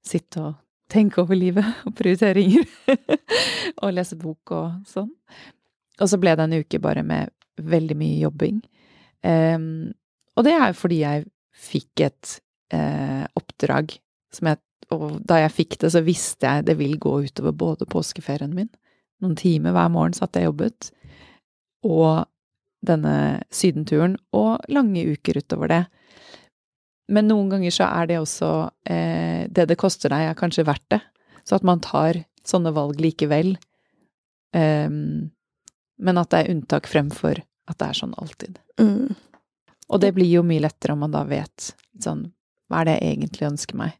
sitte og tenke over livet og prioriteringer. og lese bok og sånn. Og så ble det en uke bare med veldig mye jobbing. Um, og det er jo fordi jeg fikk et uh, oppdrag som jeg Og da jeg fikk det, så visste jeg det vil gå utover både påskeferien min Noen timer hver morgen satt jeg jobbet, og denne sydenturen, og lange uker utover det. Men noen ganger så er det også eh, Det det koster deg, er kanskje verdt det. Så at man tar sånne valg likevel. Um, men at det er unntak fremfor at det er sånn alltid. Mm. Og det blir jo mye lettere om man da vet sånn Hva er det jeg egentlig ønsker meg?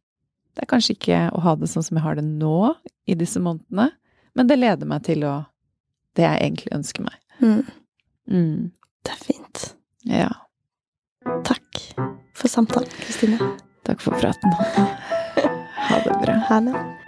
Det er kanskje ikke å ha det sånn som jeg har det nå, i disse månedene, men det leder meg til å Det jeg egentlig ønsker meg. Mm. Mm. Det er fint. Ja. Takk for samtalen, Kristine. Takk for praten. Ha det bra. Ha det.